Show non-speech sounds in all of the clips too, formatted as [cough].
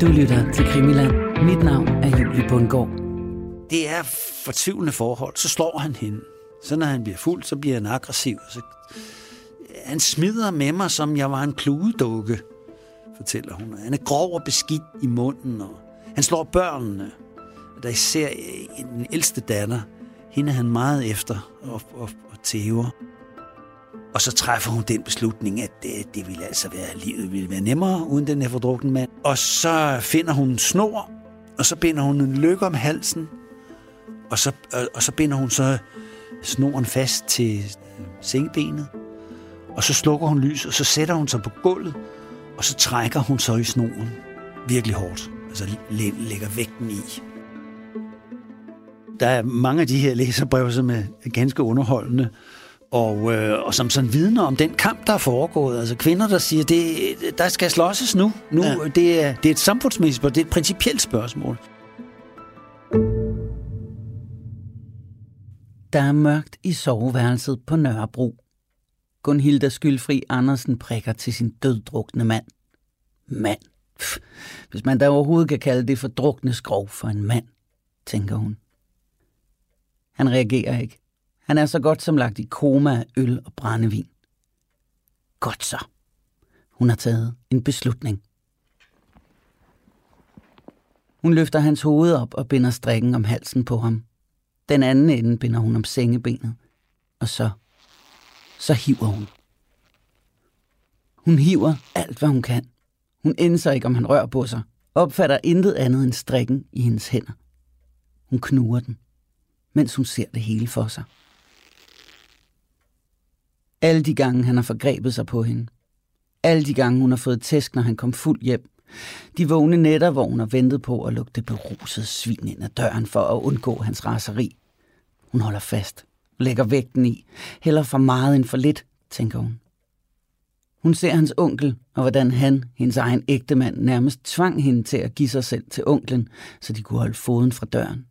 Du lytter til Krimiland. Mit navn er Julie Bundgaard. Det er fortvivlende forhold. Så slår han hende. Så når han bliver fuld, så bliver han aggressiv. Så han smider med mig, som jeg var en kludedukke, fortæller hun. Han er grov og beskidt i munden, og han slår børnene. Der især den ældste datter, hende er han meget efter og, og, og tæver. Og så træffer hun den beslutning, at det, det ville altså være, livet ville være nemmere uden den her fordrukne mand. Og så finder hun en snor, og så binder hun en lykke om halsen, og så, og, og så binder hun så snoren fast til sengebenet. Og så slukker hun lys, og så sætter hun sig på gulvet, og så trækker hun så i snoren virkelig hårdt. Altså lægger vægten i. Der er mange af de her læserbrev, som er ganske underholdende, og, øh, og som sådan vidner om den kamp, der er foregået. Altså kvinder, der siger, det, der skal slåsses nu. nu ja. det, er, det er et samfundsmæssigt spørgsmål, det er et principielt spørgsmål. Der er mørkt i soveværelset på Nørrebro. Gunhilda Skyldfri Andersen prikker til sin døddrukne mand. Mand. Pff, hvis man da overhovedet kan kalde det for drukne skrov for en mand, tænker hun. Han reagerer ikke. Han er så godt som lagt i koma af øl og brændevin. Godt så. Hun har taget en beslutning. Hun løfter hans hoved op og binder strikken om halsen på ham. Den anden ende binder hun om sengebenet. Og så, så hiver hun. Hun hiver alt, hvad hun kan. Hun indser ikke, om han rører på sig. Opfatter intet andet end strikken i hendes hænder. Hun knuger den, mens hun ser det hele for sig. Alle de gange, han har forgrebet sig på hende. Alle de gange, hun har fået tæsk, når han kom fuld hjem. De vågne nætter, hvor hun har ventet på at lukke det berusede svin ind ad døren for at undgå hans raseri. Hun holder fast, lægger vægten i, heller for meget end for lidt, tænker hun. Hun ser hans onkel, og hvordan han, hendes egen ægtemand, nærmest tvang hende til at give sig selv til onklen, så de kunne holde foden fra døren.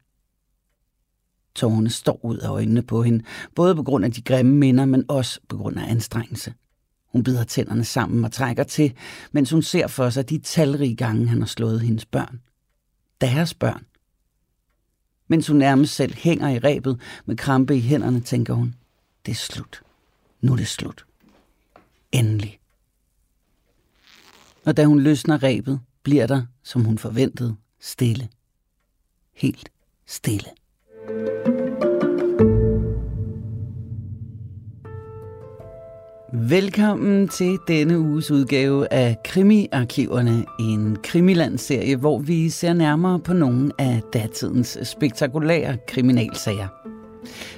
Tårerne står ud af øjnene på hende, både på grund af de grimme minder, men også på grund af anstrengelse. Hun bider tænderne sammen og trækker til, mens hun ser for sig de talrige gange, han har slået hendes børn. Deres børn. Mens hun nærmest selv hænger i rebet med krampe i hænderne, tænker hun, det er slut. Nu er det slut. Endelig. Og da hun løsner rebet, bliver der, som hun forventede, stille. Helt stille. Velkommen til denne uges udgave af Krimiarkiverne, en krimilandserie, hvor vi ser nærmere på nogle af datidens spektakulære kriminalsager.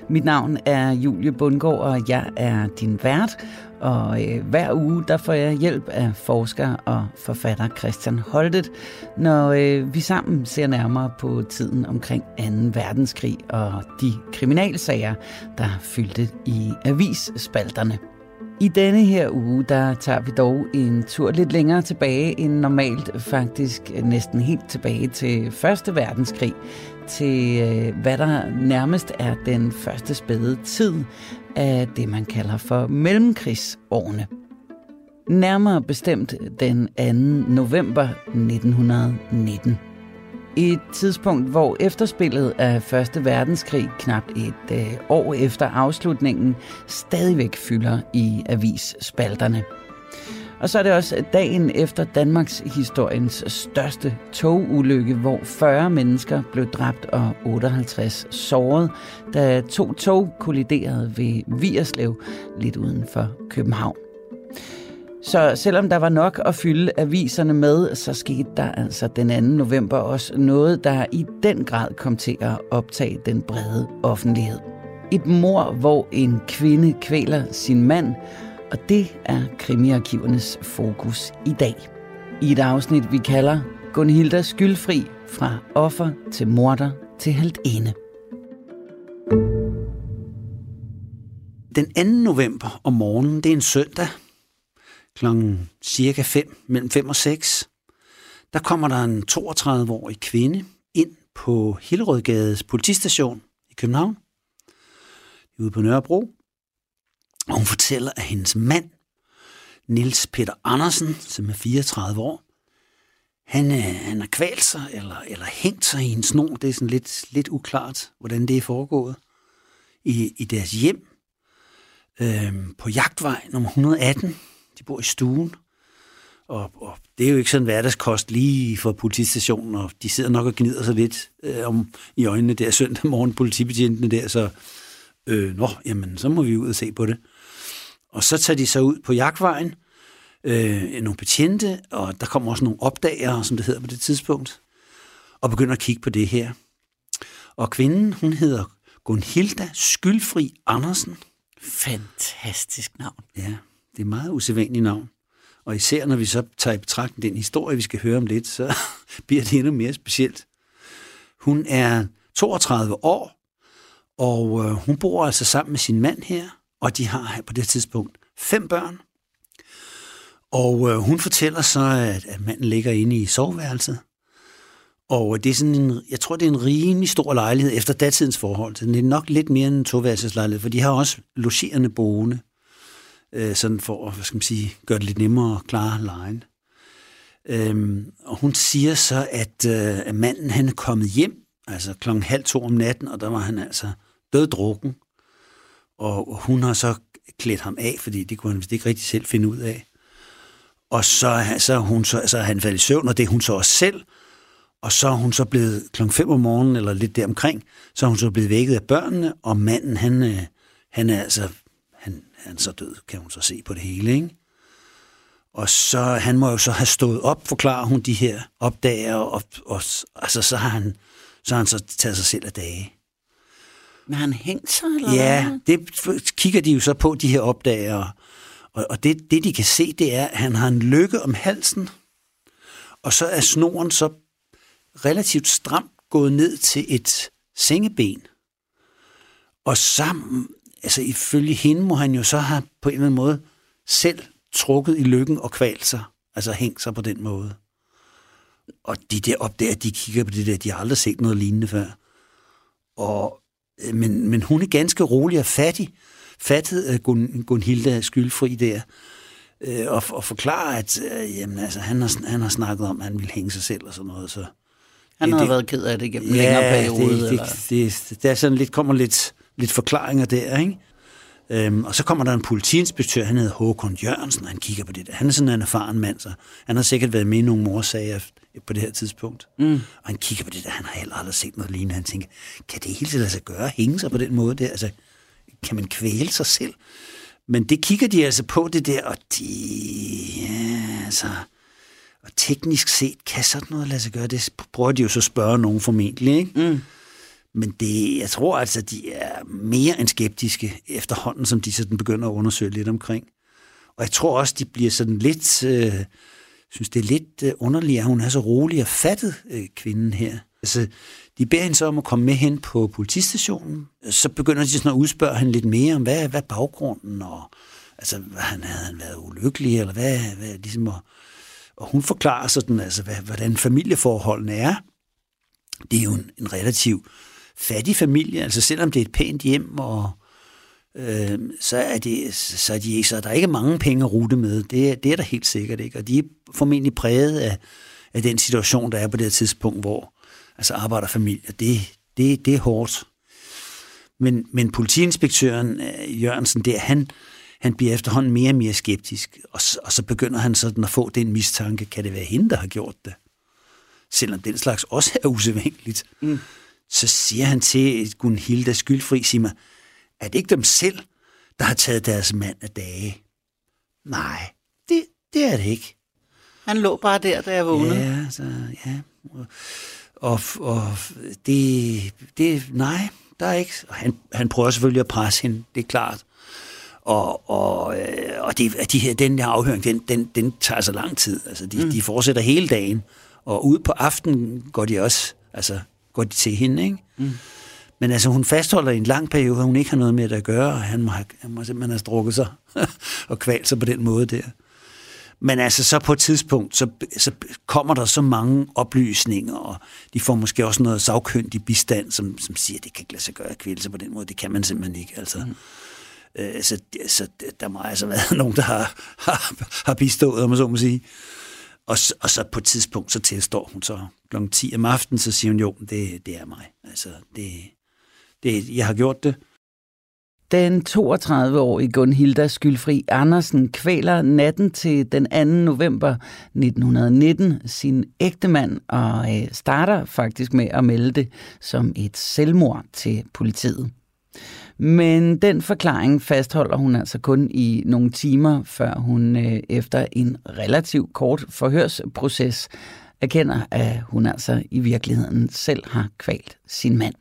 Mit navn er Julie Bundgaard, og jeg er din vært, og øh, hver uge der får jeg hjælp af forsker og forfatter Christian Holtet, når øh, vi sammen ser nærmere på tiden omkring 2. verdenskrig og de kriminalsager, der fyldte i avisspalterne. I denne her uge, der tager vi dog en tur lidt længere tilbage end normalt, faktisk næsten helt tilbage til Første Verdenskrig, til øh, hvad der nærmest er den første spæde tid af det, man kalder for mellemkrigsårene. Nærmere bestemt den 2. november 1919. Et tidspunkt, hvor efterspillet af Første Verdenskrig, knap et øh, år efter afslutningen, stadigvæk fylder i avisspalterne. Og så er det også dagen efter Danmarks historiens største togulykke, hvor 40 mennesker blev dræbt og 58 såret, da to tog kolliderede ved Vierslev, lidt uden for København. Så selvom der var nok at fylde aviserne med, så skete der altså den 2. november også noget, der i den grad kom til at optage den brede offentlighed. Et mor, hvor en kvinde kvæler sin mand, og det er krimiarkivernes fokus i dag. I et afsnit, vi kalder Gunhilda skyldfri fra offer til morder til ene. Den 2. november om morgenen, det er en søndag, klokken cirka 5, mellem 5 og 6, der kommer der en 32-årig kvinde ind på Hillerødgades politistation i København, ude på Nørrebro, og hun fortæller, at hendes mand, Nils Peter Andersen, som er 34 år, han, øh, han har kvalt sig, eller, eller hængt sig i en snor. Det er sådan lidt, lidt uklart, hvordan det er foregået. I, i deres hjem øh, på jagtvej nummer 118. De bor i stuen. Og, og det er jo ikke sådan hverdagskost lige for politistationen, og de sidder nok og gnider sig lidt øh, om i øjnene der søndag morgen, politibetjentene der, så øh, nå, jamen, så må vi ud og se på det. Og så tager de så ud på jagtvejen, øh, nogle betjente, og der kommer også nogle opdager, som det hedder på det tidspunkt, og begynder at kigge på det her. Og kvinden, hun hedder Gunhilda Skyldfri Andersen. Fantastisk navn. Ja, det er meget usædvanligt navn. Og især når vi så tager i betragtning den historie, vi skal høre om lidt, så [laughs] bliver det endnu mere specielt. Hun er 32 år, og øh, hun bor altså sammen med sin mand her, og de har på det tidspunkt fem børn. Og øh, hun fortæller så, at, at manden ligger inde i soveværelset. Og øh, det er sådan en, jeg tror, det er en rimelig stor lejlighed efter datidens forhold. Det er nok lidt mere end en toværelseslejlighed, for de har også logerende boende, øh, sådan for hvad skal man sige, gøre det lidt nemmere at klare lejen. Øhm, og hun siger så, at, øh, at manden han er kommet hjem, altså klokken halv to om natten, og der var han altså døddrukken. Og hun har så klædt ham af, fordi det kunne han vist ikke rigtig selv finde ud af. Og så, så, hun, så, så er han faldet i søvn, og det er hun så også selv. Og så er hun så blevet klokken 5 om morgenen, eller lidt deromkring, så er hun så blevet vækket af børnene, og manden, han, øh, han er altså, han, så død, kan hun så se på det hele, ikke? Og så, han må jo så have stået op, forklarer hun de her opdager, og, og altså, så har han, så har han så taget sig selv af dage. Men han hængt sig, eller Ja, hvad? det kigger de jo så på, de her opdager. Og, og det, det, de kan se, det er, at han har en lykke om halsen, og så er snoren så relativt stramt gået ned til et sengeben. Og så, altså ifølge hende, må han jo så have på en eller anden måde selv trukket i lykken og kvalt sig. Altså hængt sig på den måde. Og de der op der, de kigger på det der, de har aldrig set noget lignende før. Og, øh, men, men hun er ganske rolig og fattig. Fattet uh, Gun, Gunhilda skyldfri der. Uh, og, og forklarer, at uh, jamen, altså, han, har, han har snakket om, at han ville hænge sig selv og sådan noget. Så Han det- har det- været ked af det gennem ja, længere periode. det, eller? det, det, det, der er sådan lidt, kommer lidt, lidt forklaringer der, ikke? Øhm, og så kommer der en politiinspektør, han hedder Håkon Jørgensen, og han kigger på det der. Han er sådan en erfaren mand, så han har sikkert været med i nogle morsager på det her tidspunkt. Mm. Og han kigger på det der, han har heller aldrig set noget lignende. Han tænker, kan det hele tiden lade sig gøre, hænge sig på den måde der? Altså, kan man kvæle sig selv? Men det kigger de altså på det der, og de, ja, altså, og teknisk set, kan sådan noget lade sig gøre? Det prøver de jo så at spørge nogen formentlig, ikke? Mm. Men det, jeg tror altså, de er mere end skeptiske efterhånden, som de sådan begynder at undersøge lidt omkring. Og jeg tror også, de bliver sådan lidt, øh, synes det er lidt øh, underligt, at hun er så rolig og fattet, øh, kvinden her. Altså, de beder hende så om at komme med hen på politistationen. Så begynder de sådan at udspørge hende lidt mere om, hvad, hvad er baggrunden, og altså, hvad, han, havde han været ulykkelig, eller hvad, hvad ligesom, og, og hun forklarer sådan, altså, hvad, hvordan familieforholdene er. Det er jo en, en relativ fattig familie, altså selvom det er et pænt hjem, og øh, så, er det, så, er de, så er der ikke mange penge at rute med. Det, det er der helt sikkert ikke. Og de er formentlig præget af, af den situation, der er på det her tidspunkt, hvor altså arbejderfamilier, det, det, det er hårdt. Men, men politiinspektøren øh, Jørgensen der, han, han bliver efterhånden mere og mere skeptisk, og, og så begynder han sådan at få den mistanke, kan det være hende, der har gjort det? Selvom den slags også er usædvanligt. Mm. Så siger han til Gunhilda skyldfri, siger mig, er det ikke dem selv, der har taget deres mand af dage? Nej, det, det er det ikke. Han lå bare der, da jeg vågnede. Ja. Så, ja. Og, og det, det, nej, der er ikke. Han, han prøver selvfølgelig at presse hende, det er klart. Og, og, øh, og det, de her, den her afhøring, den, den, den tager så lang tid. Altså, de, mm. de fortsætter hele dagen. Og ud på aftenen går de også, altså, går de til hende, ikke? Mm. Men altså, hun fastholder i en lang periode, at hun ikke har noget med det at gøre, og han må, have, han må simpelthen have strukket sig [laughs] og kvalt sig på den måde der. Men altså, så på et tidspunkt, så, så kommer der så mange oplysninger, og de får måske også noget sagkyndig bistand, som, som siger, at det kan ikke lade sig gøre at kvæle sig på den måde. Det kan man simpelthen ikke. Altså. Mm. Øh, så, så der må altså [laughs] være nogen, der har, har, har bistået, om man så må sige. Og, og så på et tidspunkt, så tilstår hun så kl. 10 om aftenen, så siger hun, jo, det, det er mig. Altså, det, det, jeg har gjort det. Den 32-årige Gunhilda Skyldfri Andersen kvæler natten til den 2. november 1919 sin ægtemand og øh, starter faktisk med at melde det som et selvmord til politiet. Men den forklaring fastholder hun altså kun i nogle timer, før hun øh, efter en relativt kort forhørsproces erkender, at hun altså i virkeligheden selv har kvalt sin mand.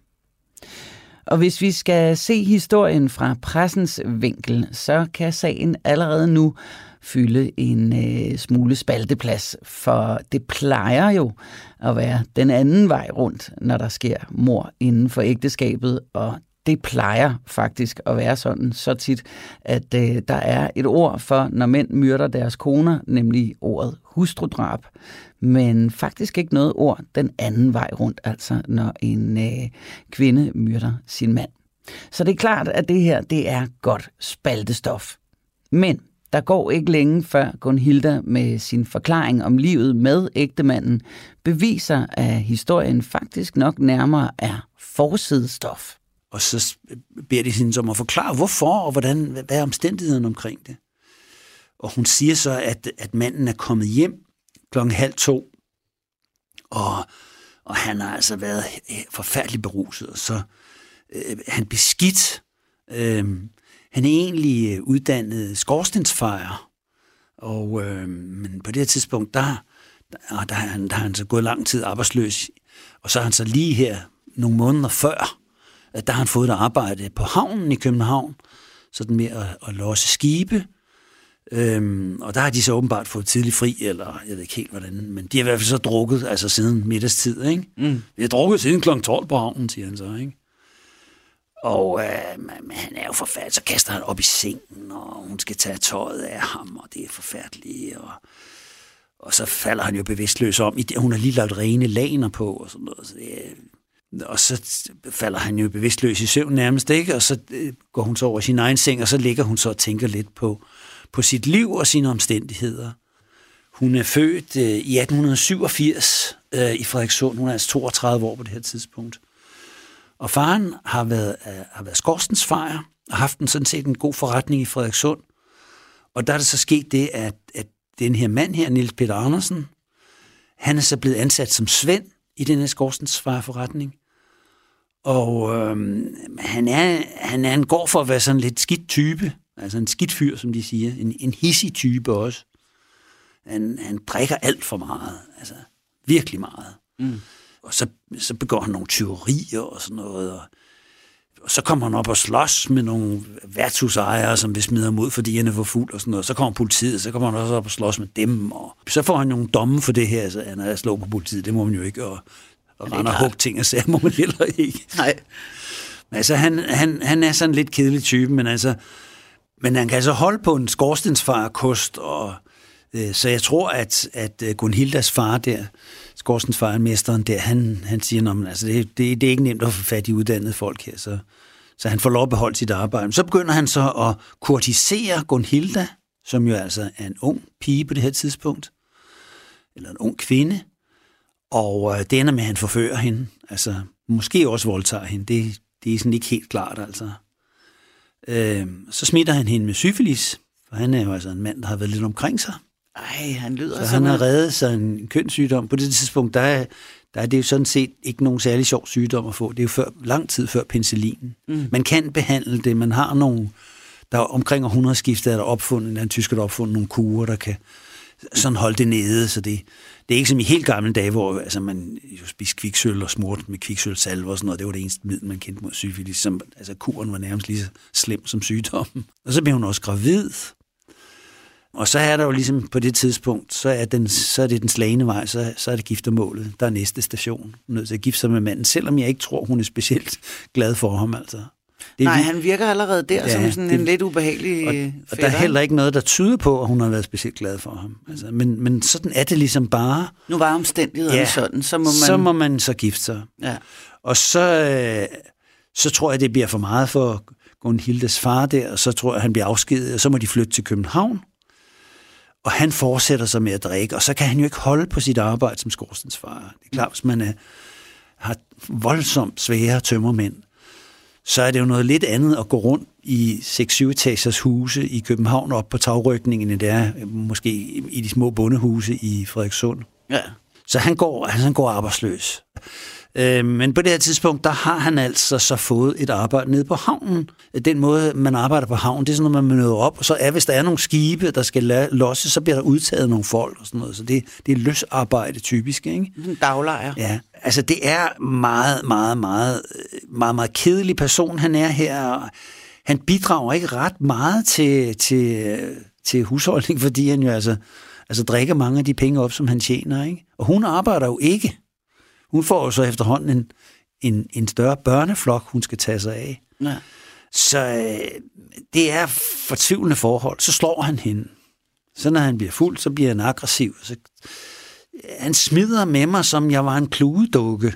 Og hvis vi skal se historien fra pressens vinkel, så kan sagen allerede nu fylde en øh, smule spalteplads, for det plejer jo at være den anden vej rundt, når der sker mor inden for ægteskabet, og det plejer faktisk at være sådan så tit, at øh, der er et ord for, når mænd myrder deres koner, nemlig ordet hustrudrab, men faktisk ikke noget ord den anden vej rundt, altså når en øh, kvinde myrder sin mand. Så det er klart, at det her det er godt spaltestof. Men der går ikke længe før Gunhilda med sin forklaring om livet med ægtemanden beviser, at historien faktisk nok nærmere er forsidestof. Og så beder de hende om at forklare, hvorfor og hvordan, hvad er omstændigheden omkring det. Og hun siger så, at, at manden er kommet hjem klokken halv to, og, og han har altså været øh, forfærdeligt beruset, og så øh, han beskidt. Øh, han er egentlig øh, uddannet skorstensfejer, og øh, men på det her tidspunkt, der, der, der, der, han, der har han så gået lang tid arbejdsløs, og så har han så lige her nogle måneder før, der har han fået et arbejde på havnen i København, sådan med at, at låse skibe. Øhm, og der har de så åbenbart fået tidlig fri, eller jeg ved ikke helt hvordan, men de har i hvert fald så drukket, altså siden middagstid, ikke? Mm. Vi har drukket siden kl. 12 på havnen, siger han så, ikke? Og øh, men han er jo forfærdelig, så kaster han op i sengen, og hun skal tage tøjet af ham, og det er forfærdeligt, og, og så falder han jo bevidstløs om, hun har lige lagt rene laner på, og sådan noget, så det er og så falder han jo bevidstløs i søvn nærmest, ikke? Og så øh, går hun så over sin egen seng, og så ligger hun så og tænker lidt på, på sit liv og sine omstændigheder. Hun er født øh, i 1887 øh, i Frederikssund. Hun er altså 32 år på det her tidspunkt. Og faren har været, øh, har været skorstensfejer og haft en sådan set en god forretning i Frederikssund. Og der er det så sket det, at, at den her mand her, Nils Peter Andersen, han er så blevet ansat som svend i den her skorstensfejerforretning. Og øhm, han, er, han en går for at være sådan lidt skidt type. Altså en skidt fyr, som de siger. En, en hissig type også. Han, han drikker alt for meget. Altså virkelig meget. Mm. Og så, så begår han nogle tyverier og sådan noget. Og, og så kommer han op og slås med nogle værtshusejere, som vil smide ham ud, fordi han er for fuld og sådan noget. Så kommer politiet, så kommer han også op og slås med dem. Og så får han nogle domme for det her, så han er slået på politiet. Det må man jo ikke. Og, og rende og hugge ting og sager må man [laughs] heller ikke. Nej. Men altså, han, han, han er sådan lidt kedelig type, men altså, men han kan altså holde på en skorstensfarkost, og øh, så jeg tror, at, at øh, Gunhildas far der, skorstensfarmesteren der, han, han siger, at altså, det, det, det er ikke nemt at få fat i uddannede folk her, så, så han får lov at beholde sit arbejde. Så begynder han så at kurtisere Gunhilda, som jo altså er en ung pige på det her tidspunkt, eller en ung kvinde, og øh, det ender med, at han forfører hende. Altså, måske også voldtager hende. Det, det er sådan ikke helt klart, altså. Øh, så smitter han hende med syfilis, for han er jo altså en mand, der har været lidt omkring sig. Ej, han lyder så han har reddet sig en kønssygdom. På det tidspunkt, der er, der er det jo sådan set ikke nogen særlig sjov sygdom at få. Det er jo før, lang tid før penicillin. Mm. Man kan behandle det. Man har nogle... Der er omkring århundredeskiftet er der opfundet, en tysker, der opfundet nogle kurer, der kan sådan holde det nede, så det, det er ikke som i helt gamle dage, hvor altså, man jo spiste kviksøl og smurt med kviksølsalve og sådan noget. Det var det eneste middel, man kendte mod syfilis. Som, altså kuren var nærmest lige så slem som sygdommen. Og så blev hun også gravid. Og så er der jo ligesom på det tidspunkt, så er, den, så er det den slagende vej, så, så er det giftermålet. Der er næste station. Hun er nødt til at gifte sig med manden, selvom jeg ikke tror, hun er specielt glad for ham. Altså. Det Nej, han virker allerede der ja, som sådan det, en lidt ubehagelig og, og der er heller ikke noget, der tyder på, at hun har været specielt glad for ham. Altså, men, men sådan er det ligesom bare. Nu var omstændighederne ja, sådan, så må man... Så må man så gifte sig. Ja. Og så, øh, så tror jeg, det bliver for meget for Gunhildes far der, og så tror jeg, han bliver afskediget, og så må de flytte til København. Og han fortsætter sig med at drikke, og så kan han jo ikke holde på sit arbejde som skorstensfarer. Det er klart, hvis man er, har voldsomt svære tømmermænd, så er det jo noget lidt andet at gå rundt i 6-7 etagers huse i København op på tagrykningen, end det er måske i de små bondehuse i Frederikssund. Ja. Så han går, han går arbejdsløs. Øh, men på det her tidspunkt, der har han altså så fået et arbejde nede på havnen. Den måde, man arbejder på havnen, det er sådan noget, man møder op, og så er, hvis der er nogle skibe, der skal losse, så bliver der udtaget nogle folk og sådan noget. Så det, det er løsarbejde typisk, ikke? En daglejr. Ja, altså det er meget, meget, meget, meget, meget kedelig person, han er her. Han bidrager ikke ret meget til, til, til husholdning, [laughs] fordi han jo altså, altså drikker mange af de penge op, som han tjener, ikke? Og hun arbejder jo ikke. Hun får jo så efterhånden en, en, en større børneflok, hun skal tage sig af. Ja. Så øh, det er fortvivlende forhold. Så slår han hende. Så når han bliver fuld, så bliver han aggressiv. Så, han smider med mig, som jeg var en kludedukke,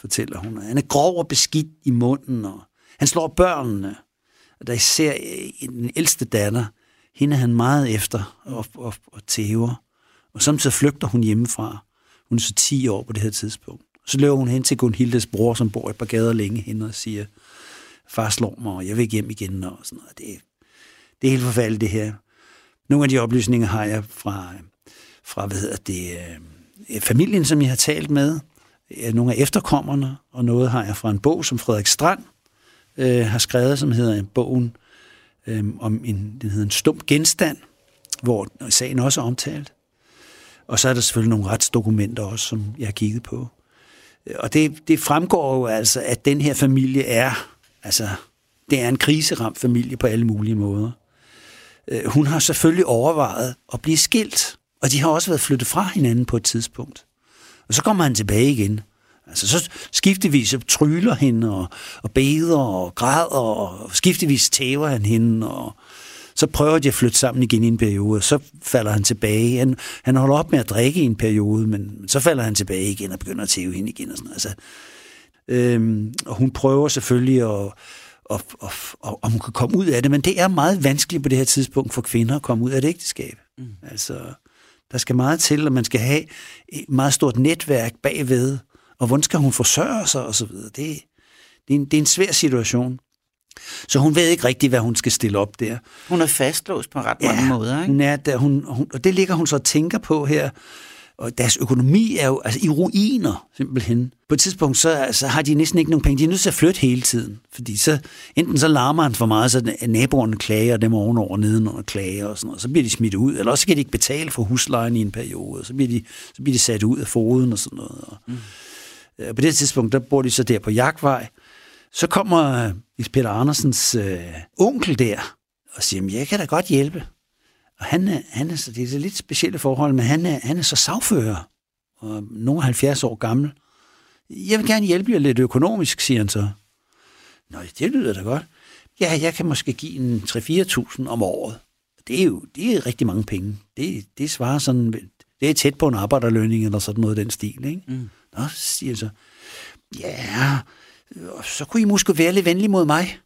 fortæller hun. Han er grov og beskidt i munden, og han slår børnene. Og der især øh, den ældste datter, hende er han meget efter og, og, og tæver. Og samtidig flygter hun hjemmefra. Hun er så 10 år på det her tidspunkt. Så løber hun hen til Gunhildes bror, som bor et par gader længe hen og siger, far slår mig, og jeg vil ikke hjem igen, og sådan noget. Det, det er helt forfærdeligt, det her. Nogle af de oplysninger har jeg fra, fra hvad hedder det, øh, familien, som jeg har talt med, nogle af efterkommerne, og noget har jeg fra en bog, som Frederik Strand øh, har skrevet, som hedder bogen øh, om en, den hedder en stum genstand, hvor sagen også er omtalt. Og så er der selvfølgelig nogle retsdokumenter også, som jeg har kigget på. Og det, det fremgår jo altså, at den her familie er, altså, det er en kriseramt familie på alle mulige måder. Øh, hun har selvfølgelig overvejet at blive skilt, og de har også været flyttet fra hinanden på et tidspunkt. Og så kommer han tilbage igen. Altså så skiftevis tryller hende og, og beder og græder, og skiftevis tæver han hende, og så prøver de at flytte sammen igen i en periode, og så falder han tilbage. Han, han holder op med at drikke i en periode, men så falder han tilbage igen og begynder at tæve hende igen. Og sådan Altså, øhm, og hun prøver selvfølgelig at, og, og, og, og hun kan komme ud af det, men det er meget vanskeligt på det her tidspunkt for kvinder at komme ud af et ægteskab. Mm. Altså, der skal meget til, og man skal have et meget stort netværk bagved, og hvordan skal hun forsørge sig, og så videre. Det, det, er en, det er en svær situation. Så hun ved ikke rigtigt, hvad hun skal stille op der. Hun er fastlåst på ret mange ja, måder, ikke? Er, der, hun, hun, og det ligger hun så og tænker på her. Og deres økonomi er jo altså, i ruiner, simpelthen. På et tidspunkt, så altså, har de næsten ikke nogen penge. De er nødt til at flytte hele tiden. Fordi så, enten så larmer han for meget, så naboerne klager, og dem ovenover nedenunder klager og sådan noget. Så bliver de smidt ud. Eller også kan de ikke betale for huslejen i en periode. Så bliver de, så bliver de sat ud af foden og sådan noget. Og, mm. På det tidspunkt, der bor de så der på Jagtvej. Så kommer Nils Peter Andersens øh, onkel der og siger, jeg kan da godt hjælpe. Og han er, han er det er så lidt specielle forhold, men han er, han er så sagfører, og nogle 70 år gammel. Jeg vil gerne hjælpe jer lidt økonomisk, siger han så. Nå, det lyder da godt. Ja, jeg kan måske give en 3-4.000 om året. Det er jo det er rigtig mange penge. Det, det svarer sådan, det er tæt på en arbejderlønning eller sådan noget den stil, ikke? Mm. Nå, siger jeg så. Ja, så kunne I måske være lidt venlig mod mig.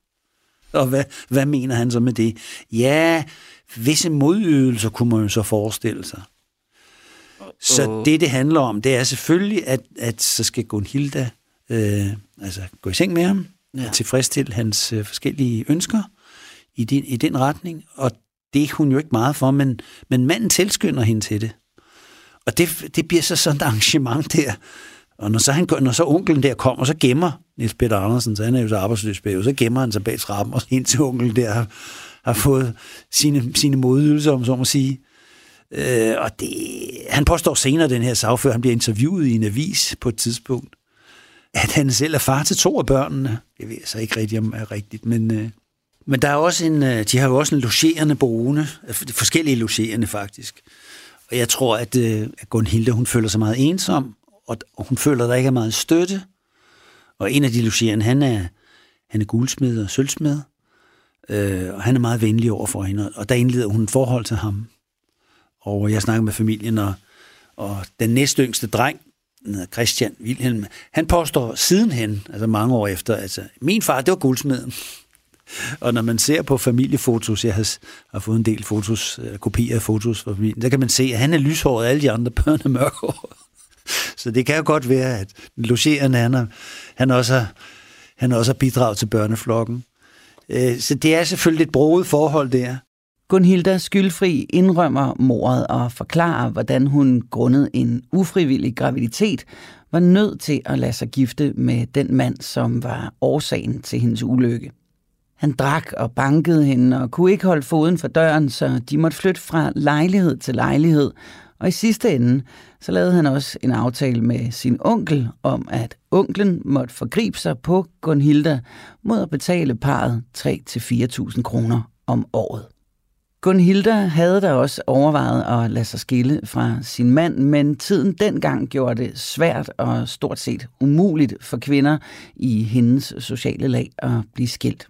Og hvad, hvad mener han så med det? Ja, visse modydelser kunne man jo så forestille sig. Så det, det handler om, det er selvfølgelig, at, at så skal Gunhilda øh, altså gå i seng med ham, ja. og tilfredsstille hans øh, forskellige ønsker i den, i den retning. Og det er hun jo ikke meget for, men, men manden tilskynder hende til det. Og det, det bliver så sådan et arrangement der. Og når så, han, når så onkelen der kommer, så gemmer Niels Peter Andersen, så han er jo så arbejdsløs bagud, så gemmer han sig bag trappen, og indtil onkel der har, har fået sine, sine modydelser, om så må sige. Øh, og det, han påstår senere, den her sagfører, han bliver interviewet i en avis på et tidspunkt, at han selv er far til to af børnene. Altså det ved jeg så ikke rigtigt, om er rigtigt, men, øh, men der er også en, øh, de har jo også en logerende boende, øh, forskellige logerende faktisk. Og jeg tror, at, øh, at Gunhilde, hun føler sig meget ensom, og, og hun føler, at der ikke er meget støtte. Og en af de logerende, han er, han er guldsmed og sølvsmed, øh, og han er meget venlig over for hende, og der indleder hun et forhold til ham. Og jeg snakker med familien, og, og den næste yngste dreng, Christian Wilhelm, han påstår sidenhen, altså mange år efter, altså min far, det var guldsmeden. [laughs] Og når man ser på familiefotos, jeg har, har fået en del fotos, øh, kopier af fotos fra familien, der kan man se, at han er lyshåret, og alle de andre børn er mørkhåret. [laughs] Så det kan jo godt være, at logerende, han, han, også har, han også har bidraget til børneflokken. Øh, så det er selvfølgelig et broet forhold der. Gunhilda skyldfri indrømmer mordet og forklarer, hvordan hun grundet en ufrivillig graviditet var nødt til at lade sig gifte med den mand, som var årsagen til hendes ulykke. Han drak og bankede hende og kunne ikke holde foden for døren, så de måtte flytte fra lejlighed til lejlighed. Og i sidste ende, så lavede han også en aftale med sin onkel om, at onklen måtte forgribe sig på Gunhilda mod at betale parret 3-4.000 kroner om året. Gunhilda havde da også overvejet at lade sig skille fra sin mand, men tiden dengang gjorde det svært og stort set umuligt for kvinder i hendes sociale lag at blive skilt.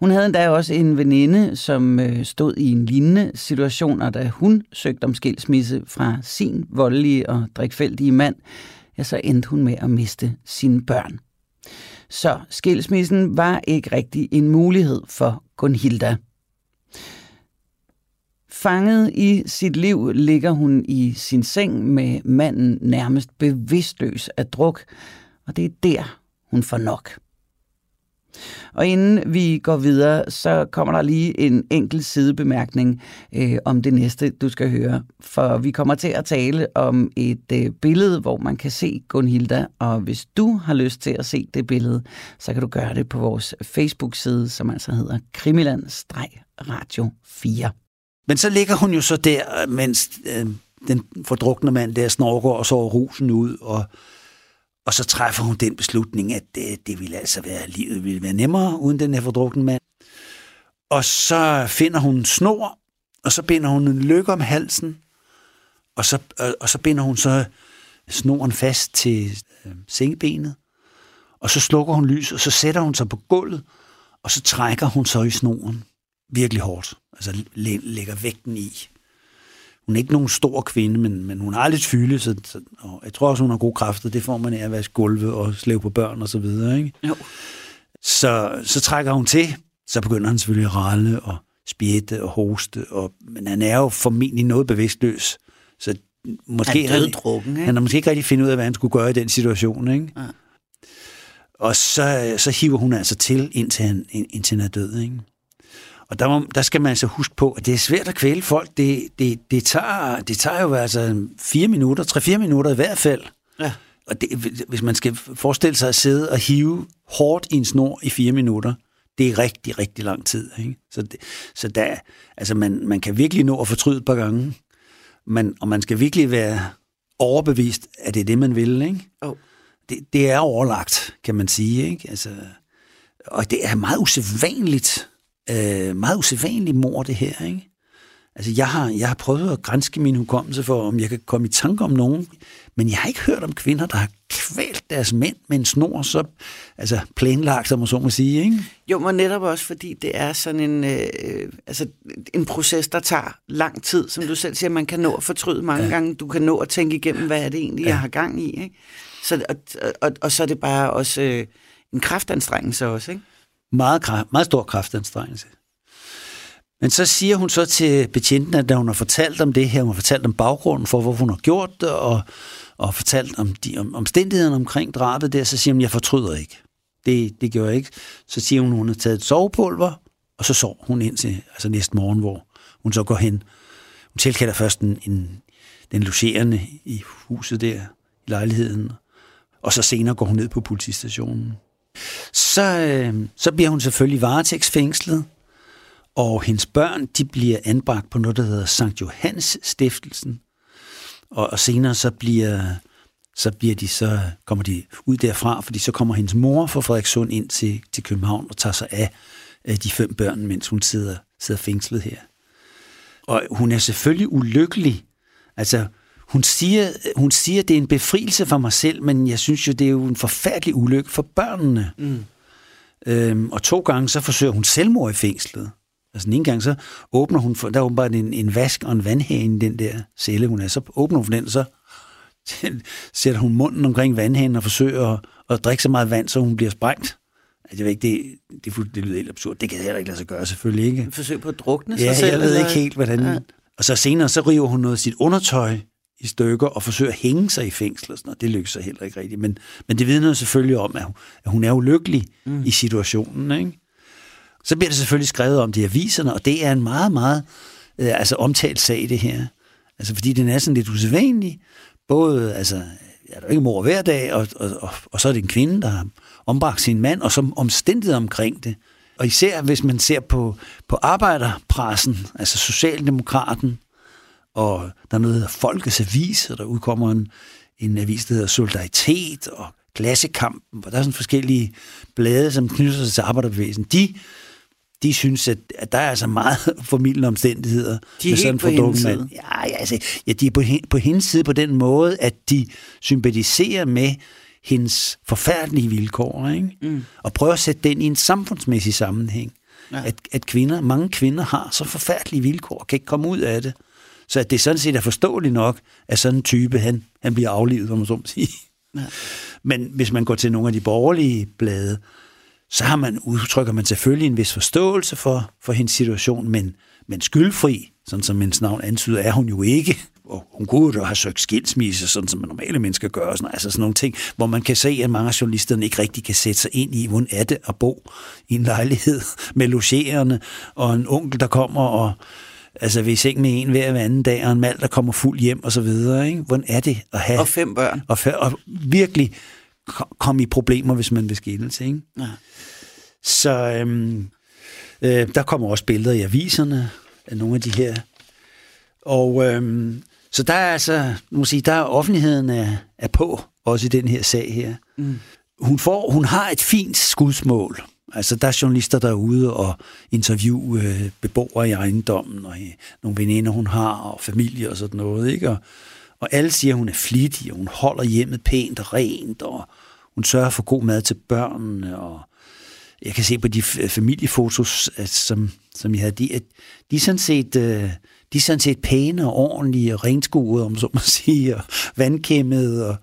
Hun havde endda også en veninde, som øh, stod i en lignende situation, og da hun søgte om skilsmisse fra sin voldelige og drikfældige mand, ja, så endte hun med at miste sine børn. Så skilsmissen var ikke rigtig en mulighed for Gunhilda. Fanget i sit liv ligger hun i sin seng med manden nærmest bevidstløs af druk, og det er der, hun får nok. Og inden vi går videre, så kommer der lige en enkelt sidebemærkning øh, om det næste, du skal høre. For vi kommer til at tale om et øh, billede, hvor man kan se Gunhilda, og hvis du har lyst til at se det billede, så kan du gøre det på vores Facebook-side, som altså hedder Krimiland-Radio 4. Men så ligger hun jo så der, mens øh, den fordrukne mand der snorker og så rusen ud, og, og så træffer hun den beslutning, at det, det ville altså være, livet ville være nemmere uden den her fordrukne mand. Og så finder hun en snor, og så binder hun en lykke om halsen, og så, og, og så binder hun så snoren fast til øh, sengebenet, og så slukker hun lys, og så sætter hun sig på gulvet, og så trækker hun så i snoren virkelig hårdt. Altså lægger vægten i. Hun er ikke nogen stor kvinde, men, men hun har lidt fylde, så, så, og jeg tror også, hun har gode kræfter. Det får man af at vaske gulve og slæve på børn og så videre. Ikke? Jo. Så, så trækker hun til. Så begynder han selvfølgelig at ralle og spjætte og hoste. Og, men han er jo formentlig noget bevidstløs. Så måske han, er drukken, ikke? han har måske ikke rigtig fundet ud af, hvad han skulle gøre i den situation. Ikke? Ja. Og så, så hiver hun altså til, indtil han, indtil han er død. Ikke? Og der, må, der skal man altså huske på, at det er svært at kvæle folk. Det, det, det, tager, det tager jo altså fire minutter, tre-fire minutter i hvert fald. Ja. Og det, hvis man skal forestille sig at sidde og hive hårdt i en snor i fire minutter, det er rigtig, rigtig lang tid. Ikke? Så, det, så der, altså man, man kan virkelig nå at fortryde et par gange, man, og man skal virkelig være overbevist, at det er det, man vil. Ikke? Oh. Det, det er overlagt, kan man sige. Ikke? Altså, og det er meget usædvanligt, øh, meget usædvanligt mor, det her, ikke? Altså, jeg har, jeg har prøvet at grænske min hukommelse for, om jeg kan komme i tanke om nogen, men jeg har ikke hørt om kvinder, der har kvalt deres mænd med en snor, så altså planlagt, som man så må sige, ikke? Jo, men netop også, fordi det er sådan en, øh, altså, en proces, der tager lang tid, som du selv siger, man kan nå at fortryde mange ja. gange, du kan nå at tænke igennem, hvad er det egentlig, ja. jeg har gang i, ikke? Så, og, og, og så er det bare også øh, en kraftanstrengelse også, ikke? Meget, kraft, meget stor kraftanstrengelse. Men så siger hun så til betjenten, at da hun har fortalt om det her, hun har fortalt om baggrunden for, hvorfor hun har gjort det, og, og fortalt om de om, omstændighederne omkring drabet der, så siger hun, jeg fortryder ikke. Det, det gjorde jeg ikke. Så siger hun, hun har taget et sovepulver, og så sov hun ind til altså næste morgen, hvor hun så går hen. Hun tilkalder først en, en, den logerende i huset der, i lejligheden, og så senere går hun ned på politistationen så, øh, så bliver hun selvfølgelig varetægtsfængslet, og hendes børn de bliver anbragt på noget, der hedder Sankt Johannes Stiftelsen. Og, og senere så bliver, så bliver de så, kommer de ud derfra, fordi så kommer hendes mor fra Frederikssund ind til, til København og tager sig af, af de fem børn, mens hun sidder, sidder fængslet her. Og hun er selvfølgelig ulykkelig. Altså, hun siger, hun siger, at det er en befrielse for mig selv, men jeg synes jo, det er jo en forfærdelig ulykke for børnene. Mm. Øhm, og to gange, så forsøger hun selvmord i fængslet. Altså en gang, så åbner hun, for, der er åbenbart en, en vask og en vandhane i den der celle, hun er. Så åbner hun for den, så [laughs] sætter hun munden omkring vandhanen og forsøger at, at drikke så meget vand, så hun bliver sprængt. Altså, jeg ved ikke, det, det, det, det lyder helt absurd. Det kan jeg heller ikke lade sig gøre, selvfølgelig ikke. Forsøg på at drukne sig Ja, selv? jeg ved eller? ikke helt, hvordan... Ja. Og så senere, så river hun noget af sit undertøj i stykker og forsøger at hænge sig i fængsel og sådan noget. Det lykkes så heller ikke rigtigt. Men, men det vidner selvfølgelig om, at hun, at hun er ulykkelig mm. i situationen. Ikke? Så bliver det selvfølgelig skrevet om det i aviserne, og det er en meget, meget øh, altså omtalt sag, det her. Altså, fordi den er sådan lidt usædvanlig. Både, altså, ja, der er ikke mor hver dag, og, og, og, og så er det en kvinde, der har ombragt sin mand, og som omstændighed omkring det. Og især hvis man ser på, på arbejderpressen, altså Socialdemokraten, og der er noget, der hedder Folkets Avis, og der udkommer en, en avis, der hedder Solidaritet, og Klassekampen, hvor der er sådan forskellige blade, som knytter sig til arbejderbevægelsen. De, de synes, at, at der er altså meget [laughs] formidlende omstændigheder. De er med helt sådan en på hendes side. Ja, ja, altså, ja, de er på, på hendes side på den måde, at de sympatiserer med hendes forfærdelige vilkår, ikke? Mm. og prøver at sætte den i en samfundsmæssig sammenhæng. Ja. Ja. At, at kvinder, mange kvinder har så forfærdelige vilkår, og kan ikke komme ud af det. Så at det sådan set er forståeligt nok, at sådan en type, han, han bliver aflivet, om man så må sige. Ja. Men hvis man går til nogle af de borgerlige blade, så har man, udtrykker man selvfølgelig en vis forståelse for, for hendes situation, men, men skyldfri, sådan som hendes navn antyder, er hun jo ikke. Og hun kunne jo have søgt skilsmisse, sådan som normale mennesker gør, og sådan, altså sådan nogle ting, hvor man kan se, at mange af journalisterne ikke rigtig kan sætte sig ind i, hvordan er det at bo i en lejlighed med logerende, og en onkel, der kommer og altså ved i seng med en hver, anden dag, og en mand, der kommer fuld hjem, og så videre. Ikke? Hvordan er det at have... Og fem børn. Og, fa- og virkelig ko- komme i problemer, hvis man vil skilles. Ikke? Ja. Så øhm, øh, der kommer også billeder i aviserne af nogle af de her. Og øhm, så der er altså, må sige, der er offentligheden er, er på, også i den her sag her. Mm. Hun, får, hun har et fint skudsmål. Altså, der er journalister derude og interviewe øh, beboere i ejendommen, og øh, nogle veninder, hun har, og familie og sådan noget, ikke? Og, og alle siger, at hun er flittig, og hun holder hjemmet pænt og rent, og hun sørger for god mad til børnene, og jeg kan se på de øh, familiefotos, at, som, som jeg havde, de, at de er sådan set... Øh, de er sådan set pæne og ordentlige og renskuede, om så må [laughs] sige, og vandkæmmede. Og,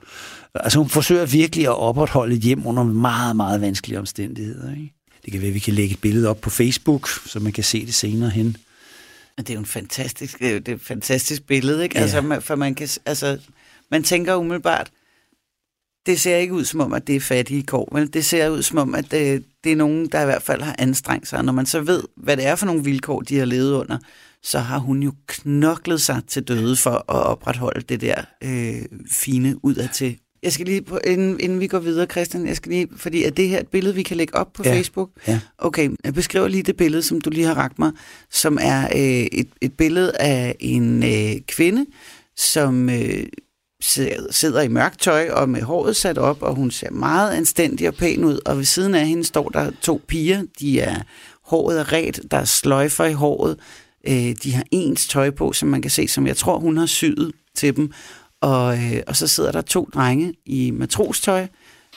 altså hun forsøger virkelig at opretholde et hjem under meget, meget vanskelige omstændigheder. Ikke? Det kan være, at vi kan lægge et billede op på Facebook, så man kan se det senere hen. Det er jo en fantastisk, det er et fantastisk billede, ikke? Ja. Altså, man, for man kan, altså, man tænker umiddelbart, det ser ikke ud som om, at det er fattige kår, men det ser ud som om, at det, det er nogen, der i hvert fald har anstrengt sig. Og Når man så ved, hvad det er for nogle vilkår, de har levet under, så har hun jo knoklet sig til døde for at opretholde det der øh, fine udadtil. Jeg skal lige, inden, inden vi går videre, Christian, jeg skal lige, fordi er det her et billede, vi kan lægge op på Ja. Facebook? Ja. Okay, jeg beskriver lige det billede, som du lige har rakt mig, som er øh, et, et billede af en øh, kvinde, som øh, sidder- sidder i mørkt tøj og med håret sat op, og hun ser meget anstændig og pæn ud, og ved siden af hende står der to piger, de er håret er ret, der er sløjfer i håret, øh, de har ens tøj på, som man kan se, som jeg tror, hun har syet til dem, og, øh, og så sidder der to drenge i matrostøj,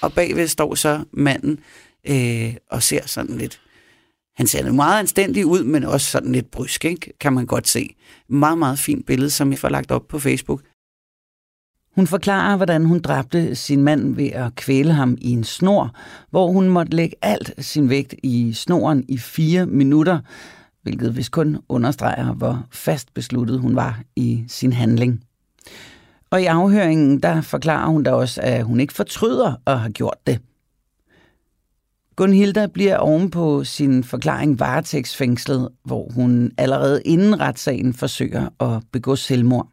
og bagved står så manden øh, og ser sådan lidt han ser meget anstændig ud, men også sådan lidt brysk, ikke? kan man godt se. Meget, meget fint billede, som jeg får lagt op på Facebook. Hun forklarer, hvordan hun dræbte sin mand ved at kvæle ham i en snor, hvor hun måtte lægge alt sin vægt i snoren i fire minutter, hvilket vist kun understreger, hvor fast besluttet hun var i sin handling. Og i afhøringen, der forklarer hun da også, at hun ikke fortryder at have gjort det. Gunhilda bliver ovenpå sin forklaring varetægtsfængslet, hvor hun allerede inden retssagen forsøger at begå selvmord.